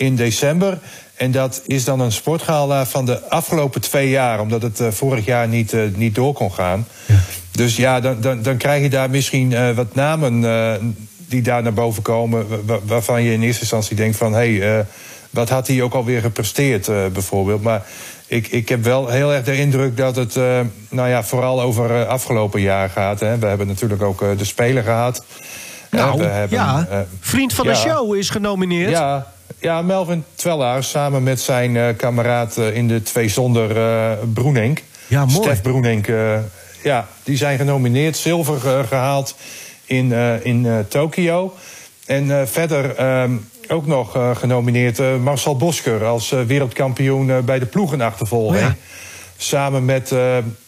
in december. En dat is dan een sportgala van de afgelopen twee jaar. Omdat het eh, vorig jaar niet, eh, niet door kon gaan. Dus ja, dan, dan, dan krijg je daar misschien eh, wat namen die daar naar boven komen. wa- wa- waarvan je in eerste instantie denkt van... hé, hey, wat had hij ook alweer gepresteerd bijvoorbeeld. Maar ik, ik heb wel heel erg de indruk dat het nou ja, vooral over afgelopen jaar gaat. Hè. We hebben natuurlijk ook de Spelen gehad. Nou, we hebben, ja. Vriend van de show is genomineerd. ja, ja, Melvin Twellaar samen met zijn eh, kameraad eh, in de twee zonder eh Broenenk. Ja, mooi. Stef Broenenk. eh, ja, die zijn genomineerd. Zilver eh, gehaald in, in Tokio. En verder ehm, ook nog genomineerd Marcel Bosker als wereldkampioen bij de ploegenachtervolging. Oh ja. Samen met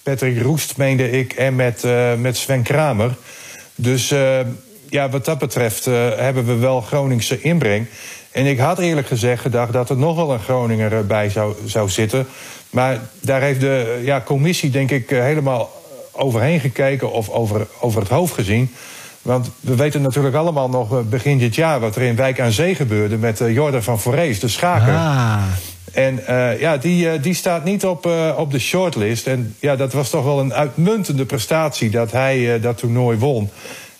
Patrick Roest, meende ik, en met, met Sven Kramer. Dus ja, wat dat betreft hebben we wel Groningse inbreng. En ik had eerlijk gezegd gedacht dat er nog wel een Groninger eh, bij zou, zou zitten. Maar daar heeft de ja, commissie, denk ik, eh, helemaal overheen gekeken of over, over het hoofd gezien. Want we weten natuurlijk allemaal nog eh, begin dit jaar wat er in Wijk aan Zee gebeurde met eh, Jordan van Voorhees, de schaker. Ah. En eh, ja, die, eh, die staat niet op, eh, op de shortlist. En ja, dat was toch wel een uitmuntende prestatie dat hij eh, dat toernooi won.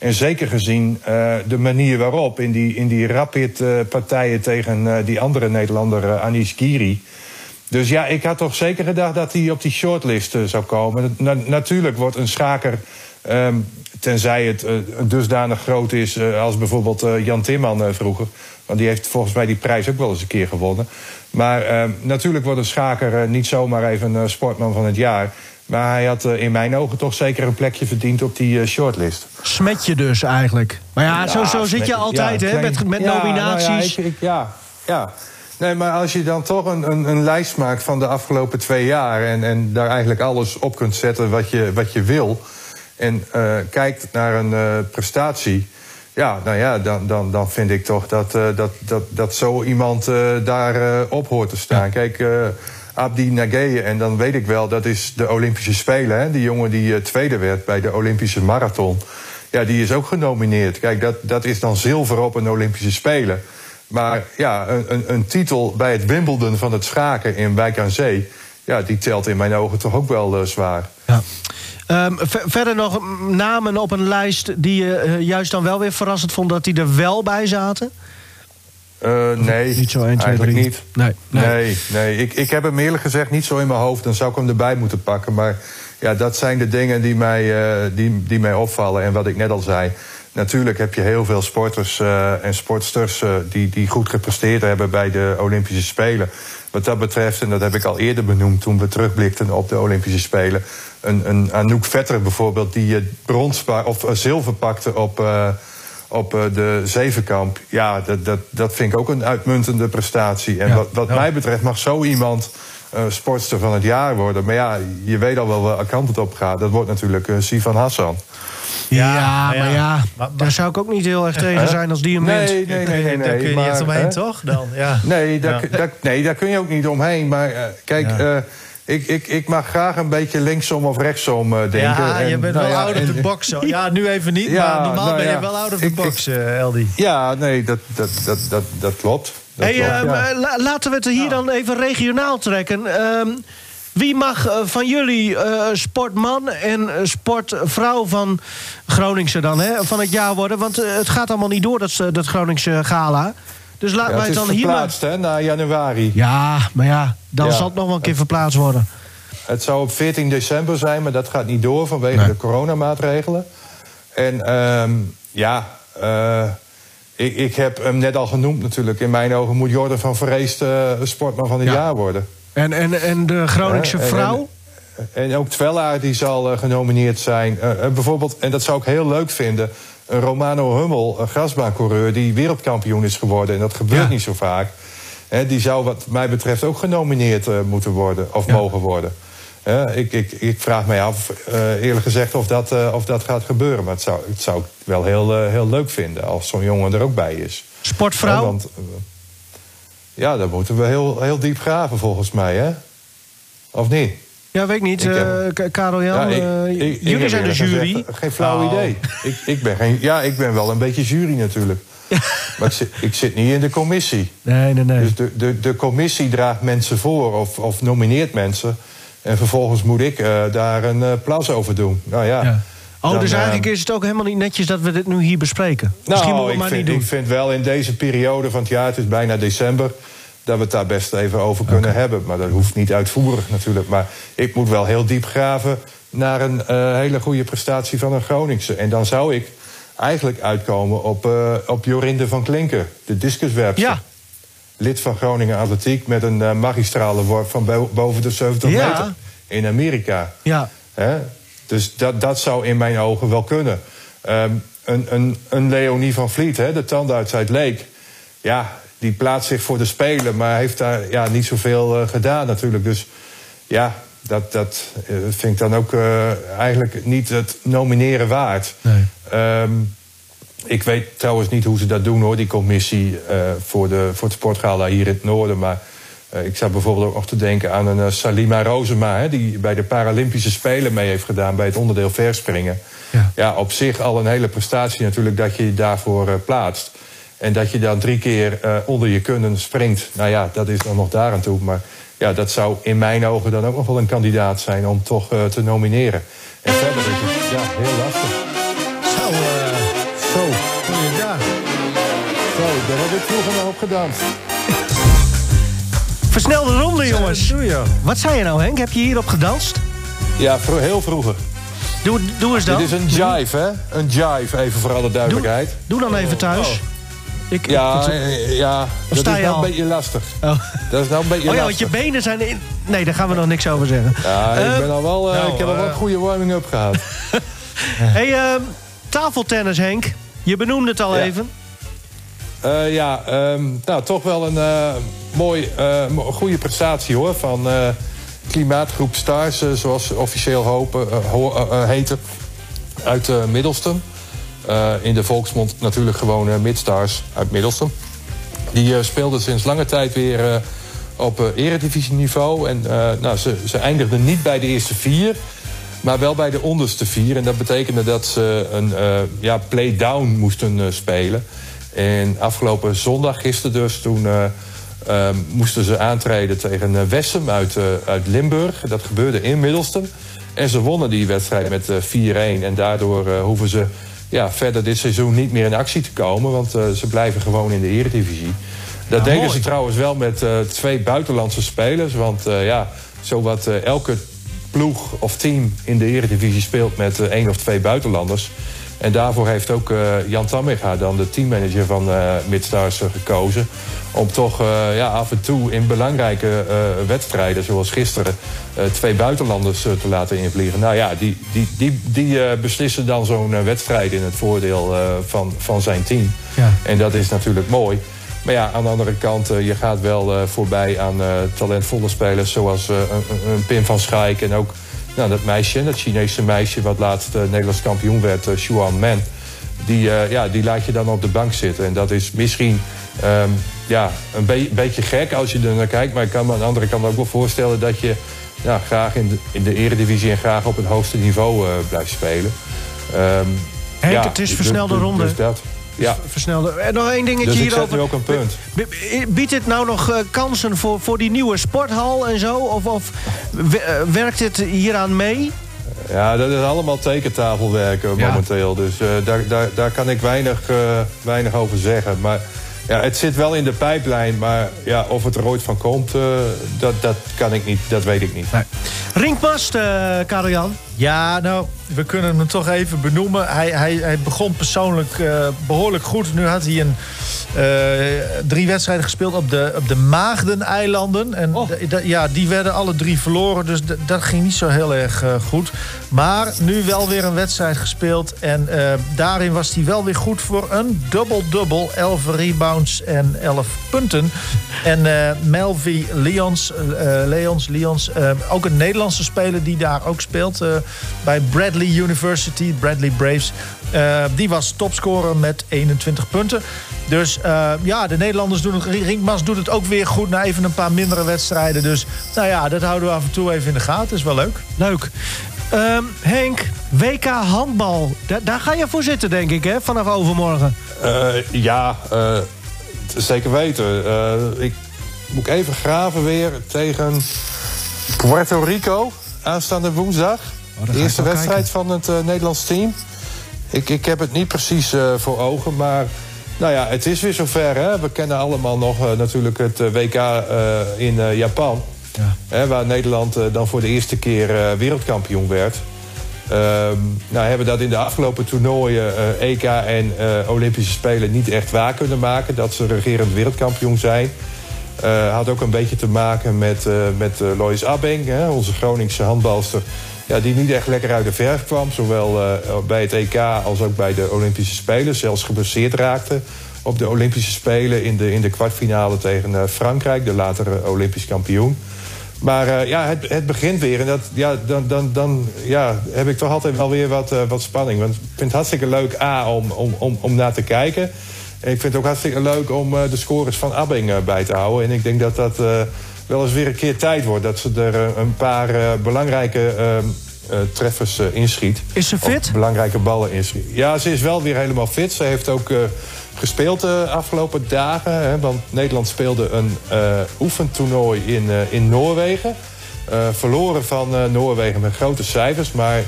En zeker gezien eh, de manier waarop in die, in die rapid-partijen tegen eh, die andere Nederlander, eh, Anish Giri. Dus ja, ik had toch zeker gedacht dat hij op die shortlist zou komen. Na- natuurlijk wordt een schaker, ehm, tenzij het dusdanig groot is als bijvoorbeeld Jan Timman vroeger. Want die heeft volgens mij die prijs ook wel eens een keer gewonnen. Maar ehm, natuurlijk wordt een schaker niet zomaar even sportman van het jaar. Maar hij had eh, in mijn ogen toch zeker een plekje verdiend op die eh, shortlist. Smet je dus eigenlijk. Maar ja, zo, zo zit je altijd, ja, hè? Met, met Ja, nou ja, nominaties. ik- ik- ja, ja. Nee, maar als je dan toch een, een, een lijst maakt van de afgelopen twee jaar... en, en daar eigenlijk alles op kunt zetten wat je, wat je wil... en eh, kijkt naar een prestatie... ja, nou ja, dan, dan, dan vind ik toch dat, dat, dat, dat zo iemand daar op hoort te staan. Kijk, Abdi Nageye, en dan weet ik wel, dat is de Olympische Spelen. Hè? Die jongen die eh, tweede werd bij de Olympische Marathon... Ja, die is ook genomineerd. Kijk, dat, dat is dan zilver op een Olympische Spelen. Maar ja, een, een, een titel bij het Wimbledon van het schaken in Wijk aan Zee... ja, die telt in mijn ogen toch ook wel eh, zwaar. Ja. Ehm, ver- verder nog namen op een lijst die je eh, juist dan wel weer verrassend vond dat die er wel bij zaten? Eh, nee, Niet zo 1, 2, eigenlijk 3. niet. Nee, nee. Nee, nee. Ik, ik heb hem eerlijk gezegd niet zo in mijn hoofd. Dan zou ik hem erbij moeten pakken. Maar ja, dat zijn de dingen die mij, eh, die, die mij opvallen. En wat ik net al zei. Natuurlijk heb je heel veel sporters eh, en sportsters... die, die goed gepresteerd hebben bij de Olympische Spelen. Wat dat betreft, en dat heb ik al eerder benoemd... toen we terugblikten op de Olympische Spelen... een, een Anouk Vetter bijvoorbeeld, die brons of zilver pakte op... op eh, de zevenkamp. Ja, dat, dat, dat vind ik ook een uitmuntende prestatie. En Ja, wat, wat mij betreft mag zo iemand eh, sportster van het jaar worden. Maar ja, je weet al wel welke kant het op gaat. Dat wordt natuurlijk uh, Sivan Hassan. Ja, Ja, maar ja. ja, Maar- maar- daar zou ik ook niet heel erg tegen zijn als die hem wint. Nee, nee, nee, nee. Daar kun je niet maar, echt omheen, hè? toch? Dan, ja. Nee, daar, Ja. daar- nee, daar kun je ook niet omheen. Maar eh, kijk, Ja. Ik, ik, ik mag graag een beetje linksom of rechtsom eh, denken. Ja, je En, bent nou wel ja, out of the box. zo. Ja, nu even niet, Ja, maar normaal nou ben je wel out of the Ik- box, eh, Eldi. Ja, nee, dat, dat, dat, dat, dat klopt. Dat Hey, klopt, ja. eh, la- laten we het hier dan even regionaal trekken. Ehm, wie mag van jullie sportman en sportvrouw van Groningse dan hè, van het jaar worden? Want het gaat allemaal niet door, dat, dat Groningse gala. Dus laten Ja, wij het dan hier maar... verplaatst, hè, naar januari. Ja, maar ja, dan Ja. zal het nog wel een keer verplaatst worden. Het zou op 14 december zijn, maar dat gaat niet door vanwege Nee. de coronamaatregelen. En ehm, ja, eh, ik, ik heb hem net al genoemd natuurlijk. In mijn ogen moet Jordan van Vreest eh, sportman van het Ja. jaar worden. En, en, en de Groningse Ja, en- vrouw? En ook Twella die zal eh, genomineerd zijn. Bijvoorbeeld, en dat zou ik heel leuk vinden... een Romano Hummel, een grasbaancoureur... die wereldkampioen is geworden. En dat gebeurt Ja. niet zo vaak. Die zou wat mij betreft ook genomineerd eh, moeten worden. Of Ja. mogen worden. Ik, ik, ik vraag mij af, eh, eerlijk gezegd, of dat, eh, of dat gaat gebeuren. Maar het zou, het zou ik wel heel, eh, heel leuk vinden... als zo'n jongen er ook bij is. Sportvrouw? want, eh, ja, dan moeten we heel, heel diep graven volgens mij, hè? Of niet? Ja, weet ik niet. Ik eh, Karel Jan, Ja, ik- eh, ik- jullie zijn de jury. gezegd Geen flauw Oh. idee. Ik, ik ben geen, ja, ik ben wel een beetje jury natuurlijk. Maar ik zit, ik zit niet in de commissie. Nee, nee, nee. Dus de, de, de commissie draagt mensen voor of, of nomineert mensen. En vervolgens moet ik eh, daar een eh applaus over doen. Nou ja. Ja. Oh, Dan, dus eh, eigenlijk is het ook helemaal niet netjes dat we dit nu hier bespreken. Misschien moeten we nou, maar vind, niet doen. ik vind wel in deze periode van het jaar, het is bijna december... dat we het daar best even over kunnen hebben. Maar dat hoeft niet uitvoerig natuurlijk. Maar ik moet wel heel diep graven naar een eh, hele goede prestatie van een Groningse. En dan zou ik eigenlijk uitkomen op, eh, op Jorinde van Klinken, de discuswerpster. Ja. Lid van Groningen Atletiek met een eh, magistrale worp van bo- boven de 70 Ja. meter in Amerika. Ja. Hè? Dus dat, dat zou in mijn ogen wel kunnen. Ehm, een, een, een Leonie van Vliet, hè, de tandarts uit Leek... ja, die plaatst zich voor de Spelen, maar heeft daar ja, niet zoveel uh, gedaan natuurlijk. Dus ja, dat, dat uh, vind ik dan ook uh, eigenlijk niet het nomineren waard. Nee. Um, ik weet trouwens niet hoe ze dat doen hoor, die commissie voor, de, voor het sportgala hier in het noorden. Maar ik zou bijvoorbeeld ook nog te denken aan een Salima Rozema, hè, die bij de Paralympische Spelen mee heeft gedaan bij het onderdeel verspringen. Ja. ja, op zich al een hele prestatie natuurlijk dat je je daarvoor plaatst. En dat je dan drie keer uh, onder je kunnen springt. Nou ja, dat is dan nog daar aan toe. Maar ja, dat zou in mijn ogen dan ook nog wel een kandidaat zijn om toch uh, te nomineren. En verder is het ja, heel lastig. Zo, Zo, goeiedag. zo, daar heb ik vroeger nog op gedanst. Versnelde ronde, jongens. Doe je. Wat zei je nou, Henk? Heb je hierop gedanst? Ja, vro heel vroeger. Doe, doe eens dan. Dit is een jive, hè? Een jive, even voor alle duidelijkheid. Doe dan even thuis. Oh. Ik, Ja, ik- ja dat sta is je nou al? een beetje lastig. Oh. Dat is nou een beetje Oh ja, want je benen zijn in... Nee, daar gaan we nog niks over zeggen. Ja, ik, Eh, ben al wel, eh, nou, ik heb al wel een eh, goede warming-up gehad. hey, ehm, tafeltennis, Henk. Je benoemde het al Ja. even. Ja, ehm, nou, toch wel een eh, mooi, mo- goede prestatie hoor. Van Klimaatgroep Stars, zoals ze officieel hopen, ho- heten. Uit Middelstum. Eh, in de volksmond natuurlijk gewoon eh, Midstars uit Middelstum. Die eh, speelden sinds lange tijd weer op eredivisieniveau. En nou, ze, ze eindigden niet bij de eerste vier. Maar wel bij de onderste vier. En dat betekende dat ze een ja, play-down moesten spelen. En afgelopen zondag, gisteren dus, toen eh, eh, moesten ze aantreden tegen Wessem uit, uit Limburg. Dat gebeurde in Middelstum. En ze wonnen die wedstrijd met eh, 4-1. En daardoor hoeven ze ja, verder dit seizoen niet meer in actie te komen. Want eh, ze blijven gewoon in de eredivisie. Dat deden ze trouwens wel met eh, twee buitenlandse spelers. Want eh, ja, zowat elke ploeg of team in de eredivisie speelt met één of twee buitenlanders. En daarvoor heeft ook eh, Jan Tammiga, dan de teammanager van eh Midstars, eh, gekozen. Om toch ja, af en toe in belangrijke wedstrijden, zoals gisteren, twee buitenlanders te laten invliegen. Nou ja, die, die, die, die beslissen dan zo'n wedstrijd in het voordeel van, van zijn team. Ja. En dat is natuurlijk mooi. Maar ja, aan de andere kant, je gaat wel voorbij aan talentvolle spelers... zoals een, een Pim van Schaik en ook nou, dat meisje, dat Chinese meisje... wat laatst eh, Nederlands kampioen werd, uh, Xuan Men. Die, eh, ja, die laat je dan op de bank zitten. En dat is misschien ehm, ja, een be- beetje gek als je er naar kijkt... maar ik kan me aan de andere kant ook wel voorstellen... dat je ja, graag in de, in de eredivisie en graag op het hoogste niveau eh, blijft spelen. Ehm, Henk, ja, het is dus- versnelde dus- ronde. Dus dat. Ja, Versnelde. En nog één dingetje dus ik hierover. zet nu ook een punt. Biedt dit nou nog eh, kansen voor, voor die nieuwe sporthal en zo? Of, of eh, werkt dit hieraan mee? Ja, dat is allemaal tekentafelwerk eh, Ja. momenteel. Dus eh, daar, daar, daar kan ik weinig, eh, weinig over zeggen. Maar ja, het zit wel in de pijplijn. Maar ja, of het er ooit van komt, eh, dat, dat kan ik niet. Dat weet ik niet. Rinkmast, eh Karel-Jan. Ja, nou, we kunnen hem toch even benoemen. Hij, hij, hij begon persoonlijk eh, behoorlijk goed. Nu had hij een, eh, drie wedstrijden gespeeld op de, op de Maagdeneilanden. En Oh. ja, die werden alle drie verloren. Dus dat ging niet zo heel erg goed. Maar nu wel weer een wedstrijd gespeeld. En daarin was hij wel weer goed voor een dubbel-dubbel. 11 rebounds en 11 punten. En Melvi Leons, Leons, Leons ook een Nederlandse speler die daar ook speelt. eh, bij Bradley University, Bradley Braves. Eh, die was topscorer met 21 punten. Dus eh, ja, de Nederlanders doen het. Rinkmas doet het ook weer goed na even een paar mindere wedstrijden. Dus nou ja, dat houden we af en toe even in de gaten. Is wel leuk. Leuk. Ehm, Henk, WK handbal. Da- daar ga je voor zitten, denk ik, hè? Vanaf overmorgen. Eh, ja, eh, zeker weten. Eh, ik moet even graven weer tegen Puerto Rico. Aanstaande woensdag. Oh, eerste wedstrijd van het eh, Nederlands team. Ik, ik heb het niet precies eh, voor ogen, maar... Nou ja, het is weer zover. Hè? We kennen allemaal nog eh, natuurlijk het WK in Japan. Ja. Hè, waar Nederland dan voor de eerste keer wereldkampioen werd. Ehm, nou hebben dat in de afgelopen toernooien, EK en eh, Olympische Spelen, niet echt waar kunnen maken. Dat ze regerend wereldkampioen zijn. Eh, had ook een beetje te maken met, eh met eh, Lois Abbing, hè, onze Groningse handbalster. ja, die niet echt lekker uit de verf kwam. Zowel bij het EK als ook bij de Olympische Spelen. Zelfs geblesseerd raakte op de Olympische Spelen in de, in de kwartfinale tegen Frankrijk, de latere Olympisch kampioen. Maar ja, het, het begint weer. En dat, ja, dan, dan, dan ja, heb ik toch altijd wel weer wat, wat spanning. Want ik vind het hartstikke leuk, A, om, om, om, om naar te kijken. En ik vind het ook hartstikke leuk om eh, de scores van Abbing eh, bij te houden. En ik denk dat dat eh, wel eens weer een keer tijd wordt. Dat ze er een paar belangrijke ehm, eh, treffers inschiet. Is ze Of fit? belangrijke ballen inschiet. Ja, ze is wel weer helemaal fit. Ze heeft ook gespeeld de afgelopen dagen. Hè, want Nederland speelde een oefentoernooi in, in Noorwegen. Verloren van Noorwegen met grote cijfers. Maar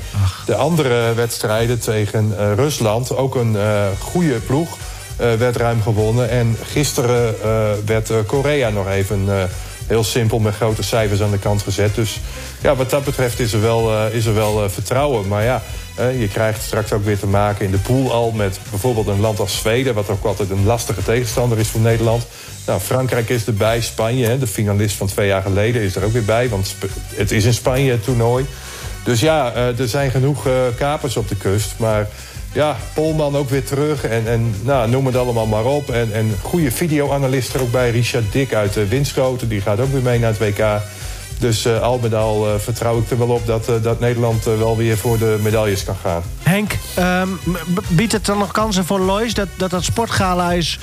de andere wedstrijden tegen Rusland, ook een goede ploeg, werd ruim gewonnen. En gisteren eh, werd eh, Korea nog even eh, heel simpel met grote cijfers aan de kant gezet. Dus ja, wat dat betreft is er wel, eh, is er wel eh, vertrouwen. Maar ja, eh, je krijgt straks ook weer te maken in de pool al met bijvoorbeeld een land als Zweden, wat ook altijd een lastige tegenstander is voor Nederland. Nou, Frankrijk is erbij, Spanje, de finalist van twee jaar geleden, is er ook weer bij, want het is in Spanje het toernooi. Dus ja, eh, er zijn genoeg eh, kapers op de kust. Maar ja, Polman ook weer terug. En, en nou, noem het allemaal maar op. En, en goede videoanalist er ook bij. Richard Dik uit de Winschoten. Die gaat ook weer mee naar het WK. Dus eh, al met al eh, vertrouw ik er wel op dat, eh, dat Nederland eh, wel weer voor de medailles kan gaan. Henk, ehm, biedt het dan nog kansen voor Lois dat dat, dat sportgala is,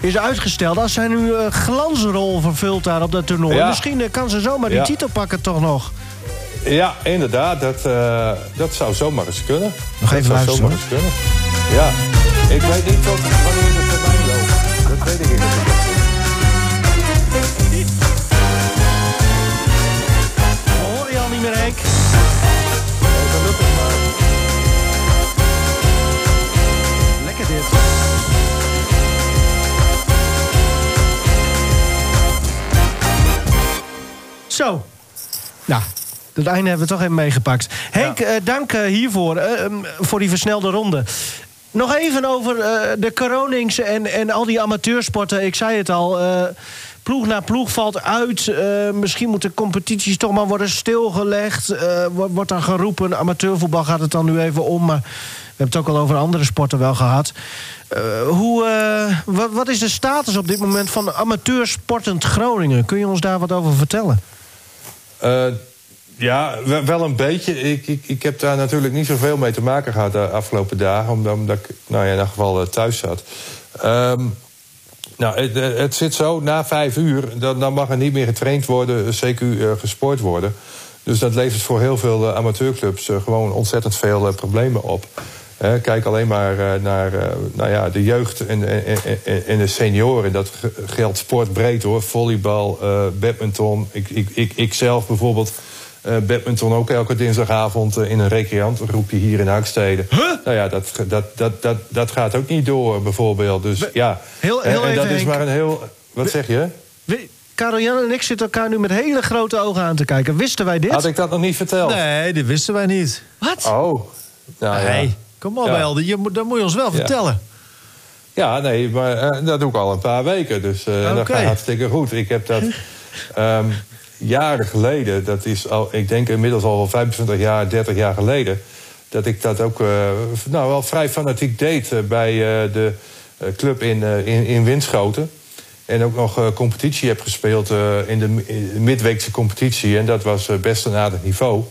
is uitgesteld? Als zij nu een glansrol vervult daar op dat toernooi... Ja. misschien eh, kan ze zomaar die Ja. titel pakken toch nog. Ja, inderdaad. Dat, eh, dat zou zomaar eens kunnen. Nog dat even zou luisteren, zomaar eens kunnen. Ja, ik weet niet tot wanneer de termijn loopt. Dat weet ik niet. We horen je al niet meer, Henk. Lekker dit. Zo. Het einde hebben we toch even meegepakt. Henk, eh, dank eh, hiervoor, eh, voor die versnelde ronde. Nog even over eh, de coronings en, en al die amateursporten. Ik zei het al, eh, ploeg na ploeg valt uit. Eh, misschien moeten competities toch maar worden stilgelegd. Eh, wo- wordt dan geroepen, amateurvoetbal gaat het dan nu even om. Maar we hebben het ook al over andere sporten wel gehad. Eh, hoe, eh, wat, wat is de status op dit moment van amateursportend Groningen? Kun je ons daar wat over vertellen? Ja, we- wel een beetje. Ik, ik, ik heb daar natuurlijk niet zoveel mee te maken gehad de afgelopen dagen. Omdat, ik nou ja, in ieder geval eh, thuis zat. Ehm, nou, het, het zit zo, na vijf uur, dan, dan mag er niet meer getraind worden, CQ eh, gesport worden. Dus dat levert voor heel veel eh, amateurclubs gewoon ontzettend veel problemen op. Kijk alleen maar naar nou ja, de jeugd en, en, en- de senioren. Dat ge- geldt sportbreed hoor. Volleybal, badminton. Ik, ik, ik, ik zelf bijvoorbeeld badminton ook elke dinsdagavond eh, in een recreantengroepje hier in Haakstede. Nou ja, dat, dat, dat, dat, dat gaat ook niet door bijvoorbeeld. Dus ja, heel- en- heel en, dat even, is maar een heel... Wat zeg je? Karel Jan en ik zitten elkaar nu met hele grote ogen aan te kijken. Wisten wij dit? Had ik dat nog niet verteld? Nee, dit wisten wij niet. Wat? Oh, nou ja. Nee, kom op, Ja. Je, dat moet je ons wel vertellen. Ja, nee, maar eh, dat doe ik al een paar weken. Dus eh dat gaat hartstikke goed. Ik heb dat ehm, jaren geleden, dat is al, ik denk inmiddels al wel 25 jaar, 30 jaar geleden, dat ik dat ook eh, nou, wel vrij fanatiek deed eh, bij eh, de club in, in, in Winschoten. En ook nog competitie heb gespeeld in, de, midweekse competitie. En dat was best een aardig niveau.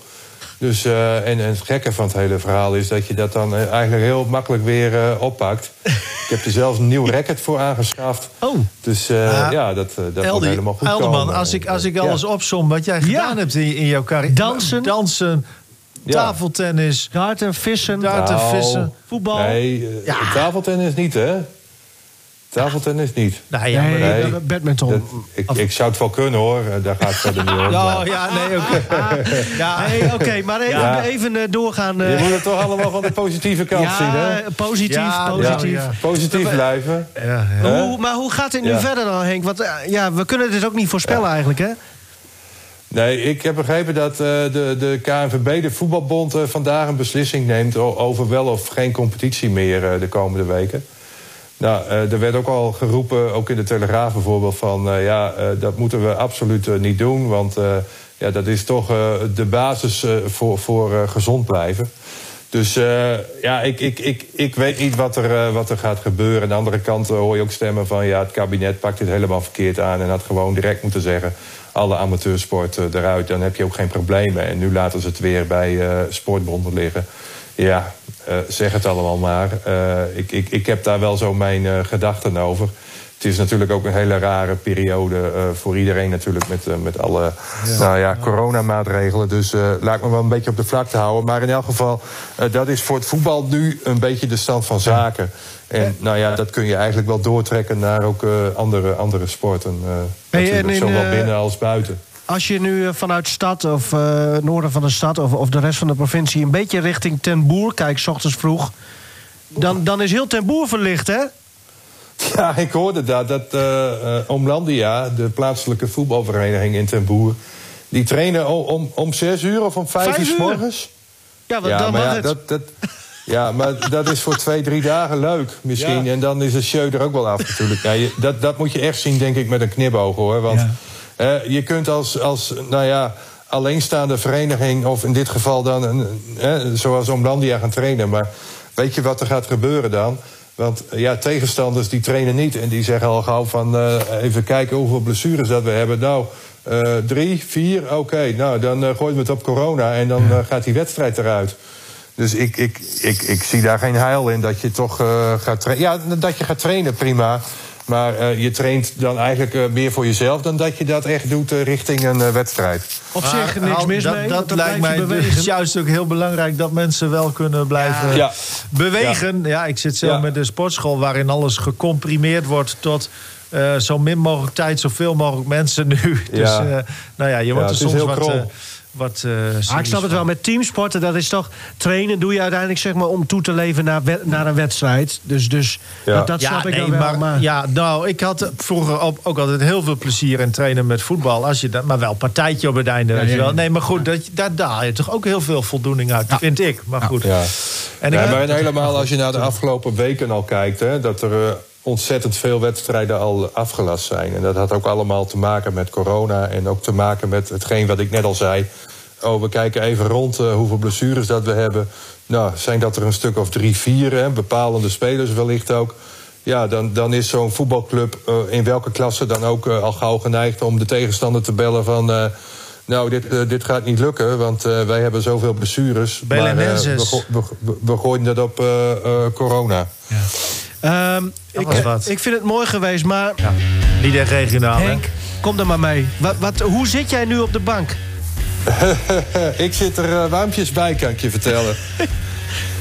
Dus, eh, en, en het gekke van het hele verhaal is dat je dat dan eh, eigenlijk heel makkelijk weer eh, oppakt. ik heb er zelfs een nieuw record voor aangeschaft. Oh. Dus eh, Ah, ja, dat, dat moet Eldi, helemaal goed Elderman, komen. als ik, als ik Ja. alles opsom wat jij gedaan hebt in, in jouw carrière. Dansen. Dansen, Ja. tafeltennis, Darten, vissen, darten, Nou, vissen. voetbal. Nee, tafeltennis niet, hè? Tafeltennis niet. Nou ja, nee, nee. eh, badminton. Dat- ik, ik zou het wel kunnen, hoor. Eh, Daar gaat het verder niet om. Ja, ja, nee, oké. Ja, Nee, Oké, maar even, Ja. even eh, doorgaan. eh. Je moet het toch allemaal van de positieve kant zien, hè? ja, positief, Ja, positief. Positief blijven. ja, ja. Maar, hoe, maar hoe gaat dit nu Ja. verder dan, Henk? Want ja, we kunnen dit ook niet voorspellen eigenlijk, hè? Nee, ik heb begrepen dat eh, de, de KNVB, de voetbalbond, eh, vandaag een beslissing neemt over wel of geen competitie meer eh, de komende weken. Nou, er werd ook al geroepen, ook in de Telegraaf bijvoorbeeld, van eh, ja, eh, dat moeten we absoluut niet doen. Want ja, dat is toch de basis voor, voor gezond blijven. Dus ja, ik, ik, ik, ik weet niet wat er, wat er gaat gebeuren. Aan de andere kant hoor je ook stemmen van... ja, het kabinet pakt dit helemaal verkeerd aan... en had gewoon direct moeten zeggen... alle amateursport eruit, dan heb je ook geen problemen. En nu laten ze het weer bij sportbonden liggen. Ja, eh, zeg het allemaal maar. Eh, ik, ik, ik heb daar wel zo mijn eh, gedachten over. Het is natuurlijk ook een hele rare periode voor iedereen natuurlijk... met, met alle nou ja, coronamaatregelen. Dus laat me wel een beetje op de vlakte houden. Maar in elk geval, dat is voor het voetbal nu een beetje de stand van zaken. En nou ja, dat kun je eigenlijk wel doortrekken naar ook andere, andere sporten. Hey, natuurlijk, en in, zowel binnen als buiten. Als je nu eh, vanuit de stad of eh, noorden van de stad of, of de rest van de provincie een beetje richting Ten Boer kijkt, 's ochtends vroeg, dan, dan is heel Ten Boer verlicht, hè? Ja, ik hoorde dat. Dat eh, Omlandia, de plaatselijke voetbalvereniging in Ten Boer... die trainen om, om, om zes uur of om vijf, Vijf uur 's morgens. Ja, Ja, dan maar ja, het. dat, dat, ja, maar dat is voor twee, drie dagen leuk misschien. Ja. En dan is het show er ook wel af natuurlijk. Ja, je- dat, dat moet je echt zien, denk ik, met een knipoog hoor. Want eh, je kunt als, als, nou ja, alleenstaande vereniging... of in dit geval dan, een, eh, zoals Omlandia gaan trainen... maar weet je wat er gaat gebeuren dan? Want eh, ja, tegenstanders die trainen niet. En die zeggen al gauw van, eh, even kijken hoeveel blessures dat we hebben. Nou, drie, vier, oké. Nou, dan gooien we het op corona en dan gaat die wedstrijd eruit. Dus ik, ik, ik, ik zie daar geen heil in dat je toch gaat trainen. Ja, dat je gaat trainen, prima. Maar eh, je traint dan eigenlijk eh, meer voor jezelf... dan dat je dat echt doet eh, richting een wedstrijd. Op Maar, zich niks Al, mis dat, mee. Dat dan lijkt mij dus juist ook heel belangrijk dat mensen wel kunnen blijven Ja. bewegen. Ja. ik zit zelf Ja. met de sportschool waarin alles gecomprimeerd wordt tot eh, zo min mogelijk tijd, zoveel mogelijk mensen nu. Dus Ja. eh, nou ja, je wordt er soms heel wat. Wat eh, Ah, ik snap het wel, met teamsporten, dat is toch... Trainen doe je uiteindelijk zeg maar, om toe te leven naar, we- naar een wedstrijd. Dus, dus Ja. dat, dat snap ik dan wel. maar, Maar, Ja, nou, ik had vroeger ook, ook altijd heel veel plezier in trainen met voetbal. Als je dat, maar wel een partijtje op het einde. weet je ja, wel. Nee, maar goed, dat, daar, daar haal je toch ook heel veel voldoening uit, vind ik. Maar goed. Ja. En ik, maar helemaal als je naar de afgelopen weken al kijkt... Hè, dat er eh, ontzettend veel wedstrijden al afgelast zijn. En dat had ook allemaal te maken met corona... en ook te maken met hetgeen wat ik net al zei... Oh, we kijken even rond eh, hoeveel blessures dat we hebben. Nou, zijn dat er een stuk of drie, vier, hè, bepalende spelers wellicht ook. Ja, dan, dan is zo'n voetbalclub eh, in welke klasse dan ook eh, al gauw geneigd om de tegenstander te bellen van. Nou, dit, eh, dit gaat niet lukken, want eh, wij hebben zoveel blessures. Maar, eh, we, go- we, gooien dat op eh, eh, corona. Ehm, ik, was wat. ik vind het mooi geweest, maar ja, niet echt regionaal, hè? Henk, kom er maar mee. Wat, wat, hoe zit jij nu op de bank? ik zit er uh, warmpjes bij, kan ik je vertellen.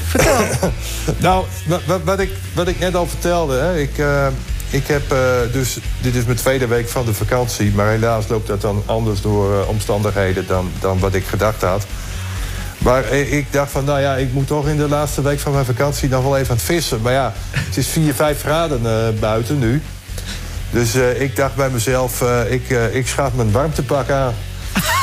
Vertel. nou, wat, wat, wat, ik, wat ik net al vertelde. Hè, ik, uh, ik heb uh, dus... Dit is mijn tweede week van de vakantie. Maar helaas loopt dat dan anders door uh, omstandigheden dan, dan wat ik gedacht had. Maar ik dacht van, nou ja, ik moet toch in de laatste week van mijn vakantie... nog wel even aan het vissen. Maar ja, het is 4, 5 graden buiten nu. Dus ik dacht bij mezelf, ik, ik schaaf mijn warmtepak aan.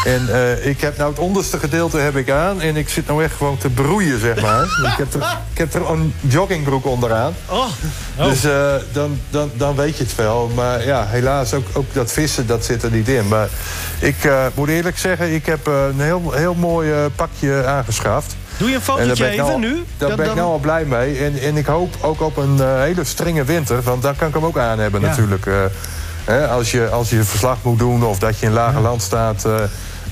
En uh, ik heb nou het onderste gedeelte heb ik aan. En ik zit nou echt gewoon te broeien, zeg maar. ik, heb er, ik heb er een joggingbroek onderaan. Oh. Oh. Dus uh, dan, dan, dan weet je het wel. Maar ja, helaas, ook, ook dat vissen, dat zit er niet in. Maar ik uh, moet eerlijk zeggen, ik heb een heel, heel mooi pakje aangeschaft. Doe je een fotootje even nou, nu? Daar Dan- ben ik nou al blij mee. En, en ik hoop ook op een uh, hele strenge winter. Want dan kan ik hem ook aan hebben Ja. natuurlijk. Uh, hè, als, je, als je verslag moet doen of dat je in lage land staat... uh,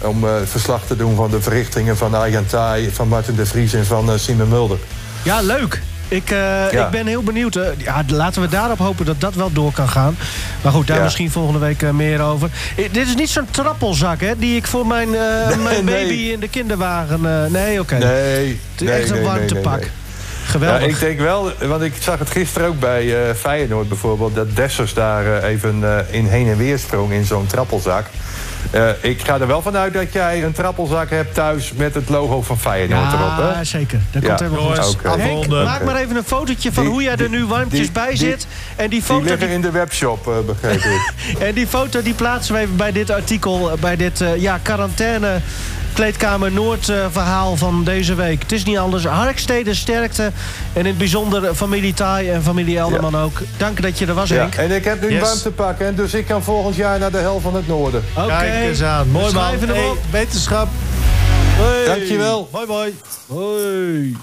om uh, verslag te doen van de verrichtingen van Arjan Thai... van Martin de Vries en van uh, Simon Mulder. Ja, leuk. Ik, eh, Ja. ik ben heel benieuwd. Eh, ja, laten we daarop hopen dat dat wel door kan gaan. Maar goed, daar Ja. misschien volgende week eh, meer over. Eh, dit is niet zo'n trappelzak, hè? Die ik voor mijn, eh, Nee, mijn nee. baby in de kinderwagen... eh, nee, oké. Nee, Het is nee, echt een warmtepak. Geweldig. Ja, ik denk wel, want ik zag het gisteren ook bij eh, Feyenoord bijvoorbeeld... dat Dessers daar eh, even eh, in heen en weer sprong in zo'n trappelzak. Eh, ik ga er wel vanuit dat jij een trappelzak hebt thuis... met het logo van Feyenoord erop, ja, hè? zeker. Dat Ja. komt helemaal goed. Henk, afronden. maak maar even een fotootje van Die- hoe jij er die- nu warmpjes die- bij die- zit. En die Die foto, liggen die, in de webshop, eh, begreep ik. en die foto die plaatsen we even bij dit artikel. Bij dit eh, ja, quarantaine Kleedkamer Noord eh, verhaal van deze week. Het is niet anders. Harkstede sterkte. En in het bijzonder familie Thai en familie Elderman ook. Dank dat je er was, Ja, Henk. en ik heb nu een Yes. baan te pakken. En dus ik kan volgend jaar naar de hel van het noorden. Oké. Kijk eens aan. Mooi We man. Hey, wetenschap. Hey. Dankjewel. Mooi mooi. Hoi.